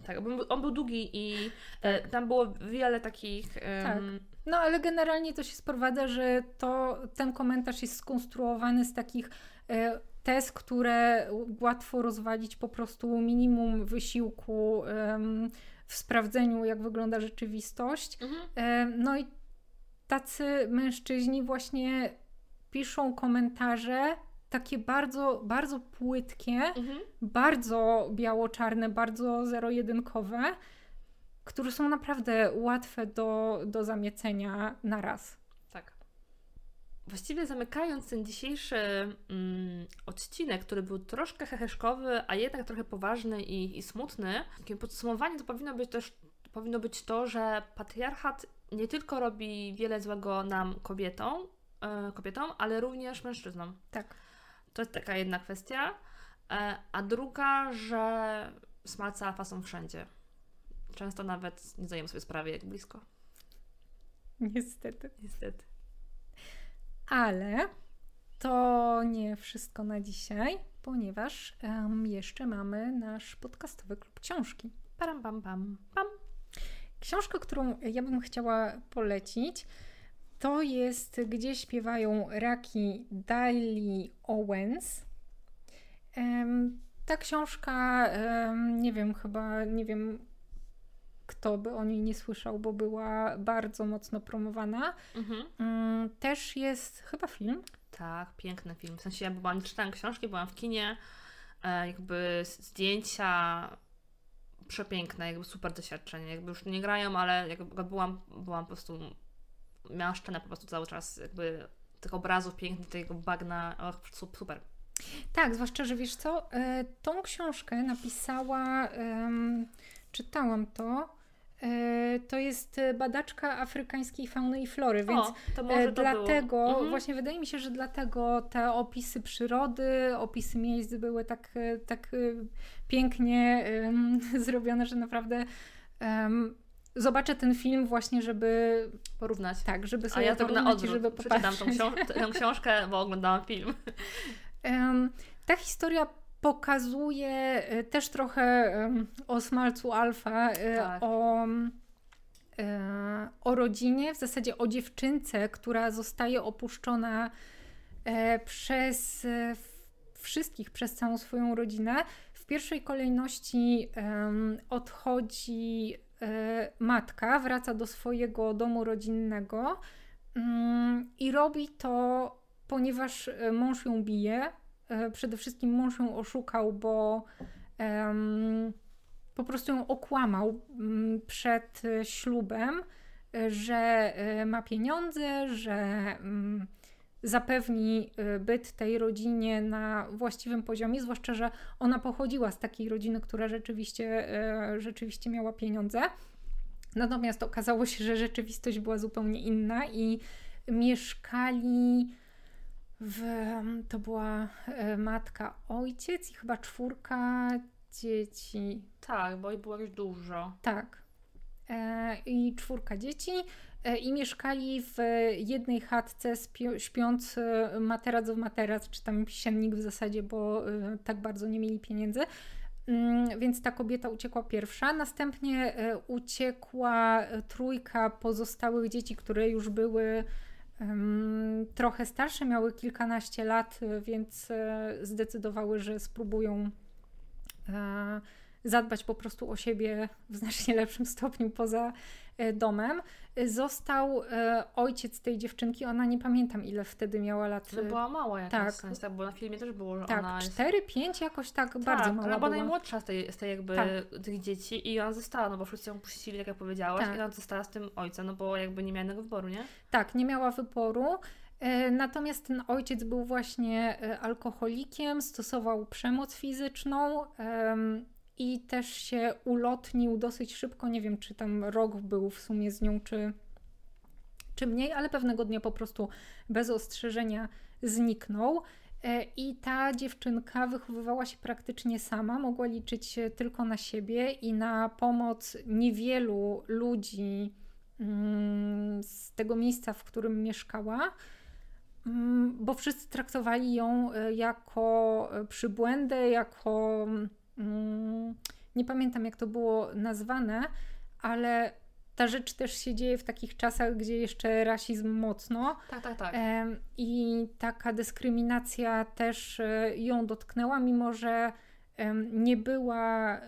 S2: Tak, on był długi i e, tam było wiele takich.
S1: Tak. No ale generalnie to się sprowadza, że to, ten komentarz jest skonstruowany z takich tez, które łatwo rozwalić po prostu minimum wysiłku w sprawdzeniu, jak wygląda rzeczywistość.
S2: Mhm.
S1: No i tacy mężczyźni właśnie piszą komentarze takie bardzo, bardzo płytkie,
S2: Mhm.
S1: bardzo biało-czarne, bardzo zero-jedynkowe, które są naprawdę łatwe do, do zamiecenia na raz.
S2: Właściwie zamykając ten dzisiejszy mm, odcinek, który był troszkę heheszkowy, a jednak trochę poważny i, i smutny, takie podsumowanie to powinno być też powinno być to, że patriarchat nie tylko robi wiele złego nam kobietom, e, kobietom, ale również mężczyznom.
S1: Tak.
S2: To jest taka jedna kwestia. E, a druga, że smalce alfa są wszędzie. Często nawet nie zdajemy sobie sprawy, jak blisko.
S1: Niestety.
S2: Niestety.
S1: Ale to nie wszystko na dzisiaj, ponieważ em, jeszcze mamy nasz podcastowy klub książki.
S2: Param, pam, pam, pam.
S1: Książka, którą ja bym chciała polecić, to jest Gdzie śpiewają raki Daily Owens. Em, ta książka, em, nie wiem, chyba nie wiem, kto by o niej nie słyszał, bo była bardzo mocno promowana.
S2: Mhm.
S1: Mm, Też jest chyba film.
S2: Tak, piękny film. W sensie ja byłam, czytałam książki, byłam w kinie, e, jakby zdjęcia przepiękne, jakby super doświadczenie. Jakby już nie grają, ale jakby byłam, byłam po prostu, miałam szczenę po prostu cały czas, jakby tych obrazów pięknych, tego bagna, och, super.
S1: Tak, zwłaszcza, że wiesz co, e, tą książkę napisała, czytałam to, to jest badaczka afrykańskiej fauny i flory, więc
S2: o, e,
S1: dlatego, mhm. właśnie wydaje mi się, że dlatego te opisy przyrody, opisy miejsc były tak, tak pięknie [LAUGHS] zrobione, że naprawdę um, zobaczę ten film właśnie, żeby
S2: porównać.
S1: Tak, żeby sobie
S2: A ja to
S1: na
S2: odwrót. żeby popatrzeć. Przeczytam tą, tę książkę, bo oglądałam film.
S1: Um, ta historia pokazuje e, też trochę o smalcu alfa, e, tak. o, e, o rodzinie, w zasadzie o dziewczynce, która zostaje opuszczona przez wszystkich, przez całą swoją rodzinę. W pierwszej kolejności odchodzi matka, wraca do swojego domu rodzinnego mm, i robi to ponieważ e, mąż ją bije. E, przede wszystkim mąż ją oszukał, bo um, po prostu ją okłamał um, przed e, ślubem, że ma pieniądze, że um, zapewni byt tej rodzinie na właściwym poziomie, zwłaszcza, że ona pochodziła z takiej rodziny, która rzeczywiście, rzeczywiście miała pieniądze. Natomiast okazało się, że rzeczywistość była zupełnie inna i mieszkali w, to była e, matka, ojciec i chyba czwórka dzieci.
S2: Tak, bo ich było już dużo.
S1: Tak. E, I czwórka dzieci. E, I mieszkali w jednej chatce, śpiąc materac w materac, czy tam siennik w zasadzie, bo tak bardzo nie mieli pieniędzy. Mm, więc ta kobieta uciekła pierwsza. Następnie uciekła trójka pozostałych dzieci, które już były trochę starsze, miały kilkanaście lat, więc e, zdecydowały, że spróbują e, zadbać po prostu o siebie w znacznie lepszym stopniu poza e, domem. Został ojciec tej dziewczynki, ona nie pamiętam ile wtedy miała lat.
S2: No była mała jakaś, tak. Sens, tak, bo na filmie też było, że
S1: tak,
S2: ona
S1: jest... 4-5 jakoś tak, tak bardzo mała
S2: ona była najmłodsza z tej, z tej jakby tak. tych dzieci i ona została, no bo wszyscy ją puścili, tak jak powiedziałaś, tak. i ona została z tym ojcem, no bo jakby nie miała innego wyboru, nie?
S1: Tak, nie miała wyboru. E, natomiast ten ojciec był właśnie e, alkoholikiem, stosował przemoc fizyczną i też się ulotnił dosyć szybko. Nie wiem, czy tam rok był w sumie z nią, czy, czy mniej, ale pewnego dnia po prostu bez ostrzeżenia zniknął. E, I ta dziewczynka wychowywała się praktycznie sama, mogła liczyć tylko na siebie i na pomoc niewielu ludzi mm, z tego miejsca, w którym mieszkała. Mm, bo wszyscy traktowali ją e, jako e, przybłędę, jako. Mm, nie pamiętam, jak to było nazwane, ale ta rzecz też się dzieje w takich czasach, gdzie jeszcze rasizm mocno.
S2: Tak, tak, tak.
S1: I taka dyskryminacja też e, ją dotknęła, mimo że nie była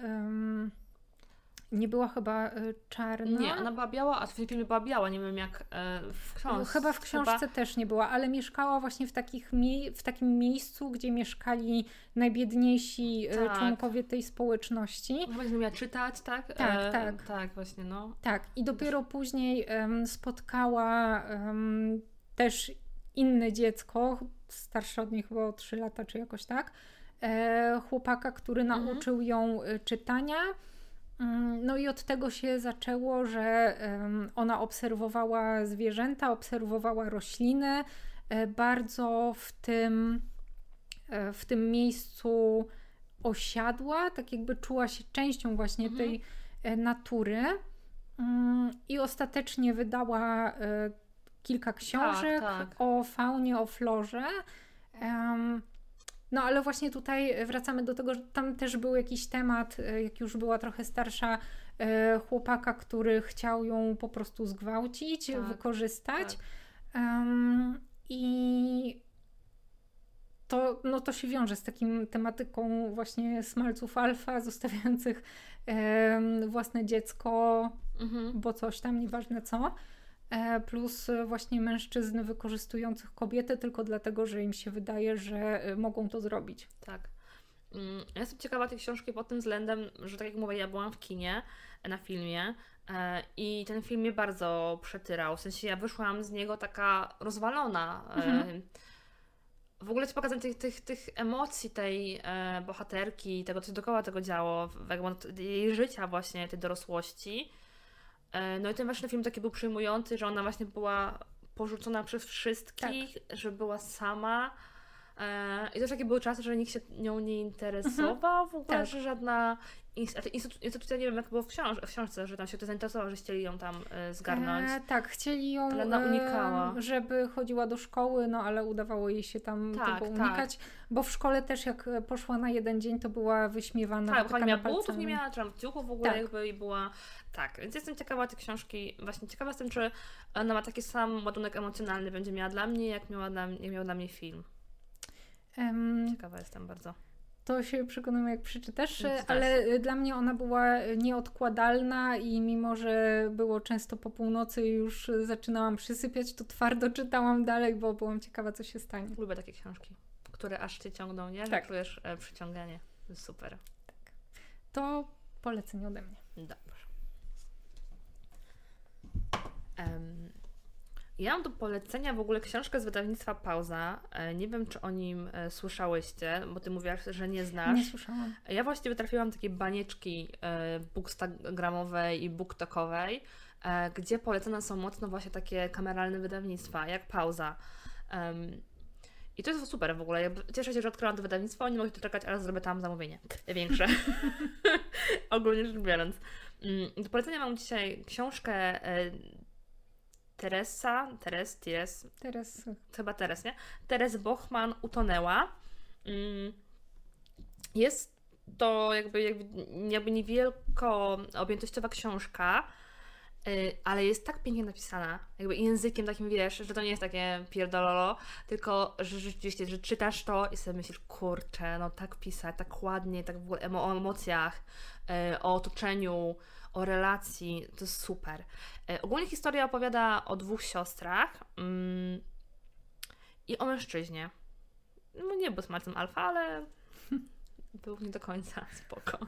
S1: nie była chyba y, czarna.
S2: Nie, ona była biała, a w filmie była biała, nie wiem jak e, w książce. No,
S1: chyba w książce chyba... też nie była, ale mieszkała właśnie w, takich mie- w takim miejscu, gdzie mieszkali najbiedniejsi e, tak. członkowie tej społeczności.
S2: Chyba nie umiała czytać, tak?
S1: Tak, e, tak.
S2: Tak, właśnie, no.
S1: Tak, i dopiero później um, spotkała um, też inne dziecko, starsze od niej chyba o 3 lata, czy jakoś tak, e, chłopaka, który mhm. nauczył ją czytania no i od tego się zaczęło, że ona obserwowała zwierzęta, obserwowała rośliny, e, bardzo w tym, e, w tym miejscu osiadła, tak jakby czuła się częścią właśnie mhm. tej e, natury. Mm, I ostatecznie wydała kilka książek tak, tak. o faunie, o florze. No ale właśnie tutaj wracamy do tego, że tam też był jakiś temat, e, jak już była trochę starsza, e, chłopaka, który chciał ją po prostu zgwałcić, tak, wykorzystać. Tak. Um, I to, no to się wiąże z takim tematyką właśnie smalców alfa, [LAUGHS] zostawiających um, własne dziecko, mhm. bo coś tam, nieważne co. E, plus właśnie mężczyzn wykorzystujących kobiety tylko dlatego, że im się wydaje, że e, mogą to zrobić.
S2: Tak. Mm, Ja jestem ciekawa tej książki pod tym względem, że tak jak mówię, ja byłam w kinie e, na filmie e, i ten film mnie bardzo przetyrał. W sensie ja wyszłam z niego taka rozwalona. e,
S1: Mhm.
S2: W ogóle ci pokazanie tych, tych, tych emocji tej e, bohaterki, tego, co się dookoła tego działo, jej życia właśnie, tej dorosłości. E, no i ten właśnie film taki był przejmujący, że ona właśnie była porzucona przez wszystkich, że była sama. E, I też takie były czasy, że nikt się nią nie interesował, w ogóle,
S1: Tak.
S2: że żadna to instytucja, nie wiem jak było w, książ- w książce, że tam się ktoś zainteresował, że chcieli ją tam e, zgarnąć.
S1: E, tak, chcieli ją,
S2: Ale ona unikała.
S1: żeby chodziła do szkoły, no ale udawało jej się tam
S2: Tak,
S1: tego
S2: tak.
S1: unikać, bo w szkole też jak poszła na jeden dzień, to była wyśmiewana.
S2: Tak, bo
S1: wytykana
S2: miała butów, nie miała w ogóle
S1: Tak.
S2: jakby i była... Tak, więc jestem ciekawa tej książki, właśnie ciekawa jestem, czy ona ma taki sam ładunek emocjonalny będzie miała dla mnie, jak, miała dla, jak miał dla mnie film.
S1: Em,
S2: Ciekawa jestem bardzo.
S1: To się przekonamy, jak przeczytasz,
S2: Przeczytasz.
S1: ale e, dla mnie ona była nieodkładalna i mimo, że było często po północy i już zaczynałam przysypiać, to twardo czytałam dalej, bo byłam ciekawa, co się stanie.
S2: Lubię takie książki, które aż cię ciągną, nie?
S1: Tak.
S2: czujesz e, przyciąganie. Super.
S1: To polecenie ode mnie.
S2: Dobrze. Ja mam do polecenia w ogóle książkę z wydawnictwa Pauza. E, Nie wiem, czy o nim e, słyszałyście, bo ty mówiłaś, że nie znasz.
S1: Nie słyszałam.
S2: Ja właściwie trafiłam takie banieczki e, bookstagramowej i booktokowej, gdzie polecane są mocno właśnie takie kameralne wydawnictwa, jak Pauza. I to jest super w ogóle. Ja cieszę się, że odkryłam to wydawnictwo. Nie mogę tu czekać, ale zrobię tam zamówienie większe. [LAUGHS] Ogólnie rzecz biorąc. Mm, Do polecenia mam dzisiaj książkę Teresa, Teres, Teres,
S1: Teraz
S2: chyba Teres, nie? Teres Bochman utonęła. Mm, Jest to jakby, jakby, jakby niewielko objętościowa książka, y, ale jest tak pięknie napisana, jakby językiem takim, wiesz, że to nie jest takie pierdololo, tylko że rzeczywiście, że czytasz to i sobie myślisz, kurczę, no tak pisać, tak ładnie, tak w ogóle o emocjach, y, o otoczeniu, o relacji, to jest super. Y, Ogólnie historia opowiada o dwóch siostrach mm, i o mężczyźnie. No nie był smartem alfa, ale [LAUGHS] był nie do końca [LAUGHS] spoko.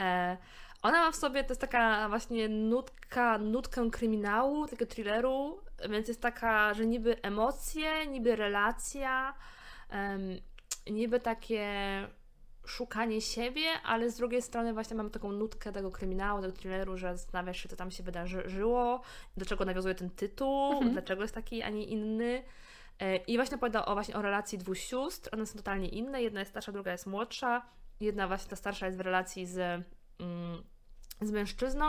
S2: E, ona ma w sobie, to jest taka właśnie nutka, nutkę kryminału, takiego thrilleru, więc jest taka, że niby emocje, niby relacja, em, niby takie szukanie siebie, ale z drugiej strony właśnie mamy taką nutkę tego kryminału, tego thrilleru, że zastanawiasz się, co tam się wydarzyło, do czego nawiązuje ten tytuł,
S1: Mhm.
S2: dlaczego jest taki, a nie inny. E, I właśnie opowiada o, właśnie o relacji dwóch sióstr. One są totalnie inne. Jedna jest starsza, druga jest młodsza. Jedna właśnie ta starsza jest w relacji z, mm, z mężczyzną.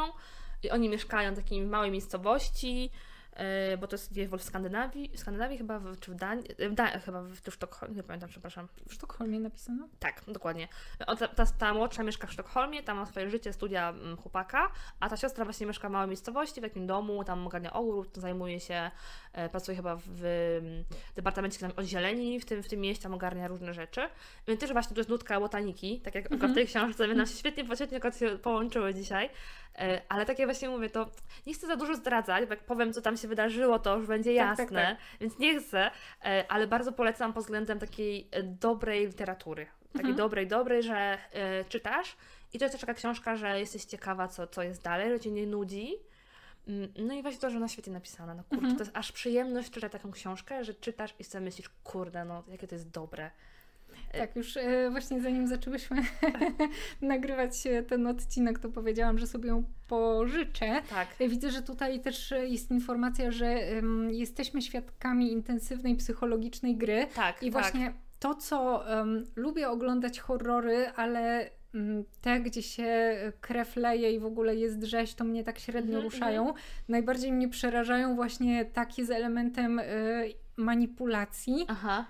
S2: I oni mieszkają w takiej małej miejscowości, bo to jest gdzieś w Skandynawii, w Skandynawii chyba, w, czy w Danii, w Danii chyba w, w Sztokholmie, nie pamiętam, przepraszam.
S1: w Sztokholmie napisano?
S2: Tak, dokładnie. O, Ta, ta, ta młodsza mieszka w Sztokholmie, tam ma swoje życie, studia mm, chłopaka, a ta siostra właśnie mieszka w małej miejscowości, w takim domu, tam ogarnia ogród, zajmuje się, e, pracuje chyba w, w mm, departamencie tam odzieleni w tym, w tym mieście, tam ogarnia różne rzeczy. Więc też właśnie to jest nutka botaniki, tak jak akurat w tej książce, więc nam się świetnie, świetnie połączyły dzisiaj. E, Ale tak jak właśnie mówię, to nie chcę za dużo zdradzać, bo jak powiem, co tam się wydarzyło, to już będzie
S1: Tak, tak,
S2: jasne,
S1: tak.
S2: więc nie chcę, e, ale bardzo polecam pod względem takiej e, dobrej literatury. Takiej
S1: Mhm.
S2: dobrej, dobrej, że czytasz i to jest też taka książka, że jesteś ciekawa, co, co jest dalej, że cię nie nudzi. Mm, No i właśnie to, że ona świetnie napisana. No kurczę,
S1: Mhm.
S2: to jest aż przyjemność czytać taką książkę, że czytasz i sobie myślisz, kurde, no jakie to jest dobre. E,
S1: Tak, już e, właśnie zanim zaczęłyśmy [LAUGHS] nagrywać e, ten odcinek, to powiedziałam, że sobie ją pożyczę.
S2: Tak.
S1: Widzę, że tutaj też jest informacja, że jesteśmy świadkami intensywnej psychologicznej gry.
S2: Tak,
S1: I
S2: tak.
S1: właśnie to, co em, lubię oglądać horrory, ale mm, te, gdzie się krew leje i w ogóle jest rzeź, to mnie tak średnio
S2: Mhm,
S1: ruszają. Najbardziej mnie przerażają właśnie takie z elementem e, manipulacji
S2: Aha,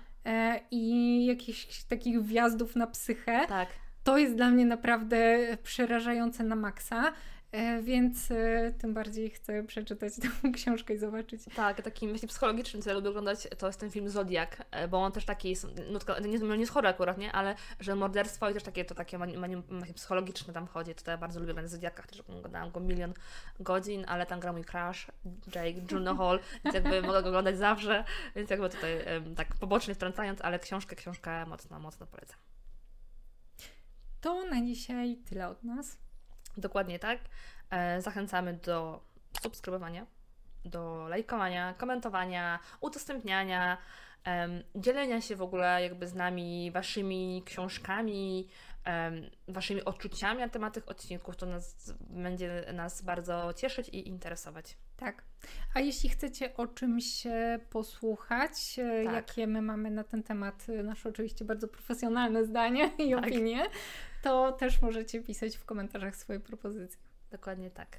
S1: i jakichś takich wjazdów na psychę.
S2: tak.
S1: To jest dla mnie naprawdę przerażające na maksa. E, Więc e, tym bardziej chcę przeczytać tę [LAUGHS] książkę i zobaczyć.
S2: Tak, takim właśnie psychologicznym, co ja lubię oglądać, to jest ten film Zodiak, e, bo on też taki jest, nutka, nie, nie jest chory akurat, nie, ale że morderstwo i też takie, to takie mani, mani, mani, psychologiczne tam chodzi, to ja bardzo lubię oglądać Zodiaka, też oglądałam go milion godzin, ale tam gra mój crush, Jake Gyllenhaal, [LAUGHS] więc jakby mogę go oglądać zawsze, więc jakby tutaj tak pobocznie wtrącając, ale książkę, książkę mocno, mocno polecam.
S1: to na dzisiaj tyle od nas.
S2: Dokładnie tak. E, zachęcamy do subskrybowania, do lajkowania, komentowania, udostępniania, dzielenia się w ogóle jakby z nami waszymi książkami, waszymi odczuciami na temat tych odcinków. To nas, będzie nas bardzo cieszyć i interesować.
S1: Tak. A jeśli chcecie o czymś e, posłuchać, e,
S2: Tak.
S1: jakie my mamy na ten temat e, nasze oczywiście bardzo profesjonalne zdanie i
S2: Tak.
S1: opinie, to też możecie pisać w komentarzach swoje propozycje.
S2: Dokładnie tak.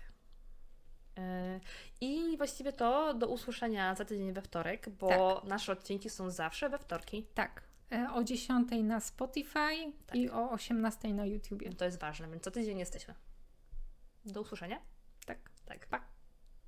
S2: I właściwie to do usłyszenia za tydzień we wtorek, bo nasze odcinki są zawsze we wtorki.
S1: Tak. E, O 10 na Spotify
S2: Tak.
S1: i o 18 na YouTubie.
S2: To jest ważne, więc co tydzień jesteśmy. Do usłyszenia.
S1: Tak.
S2: Tak.
S1: Pa!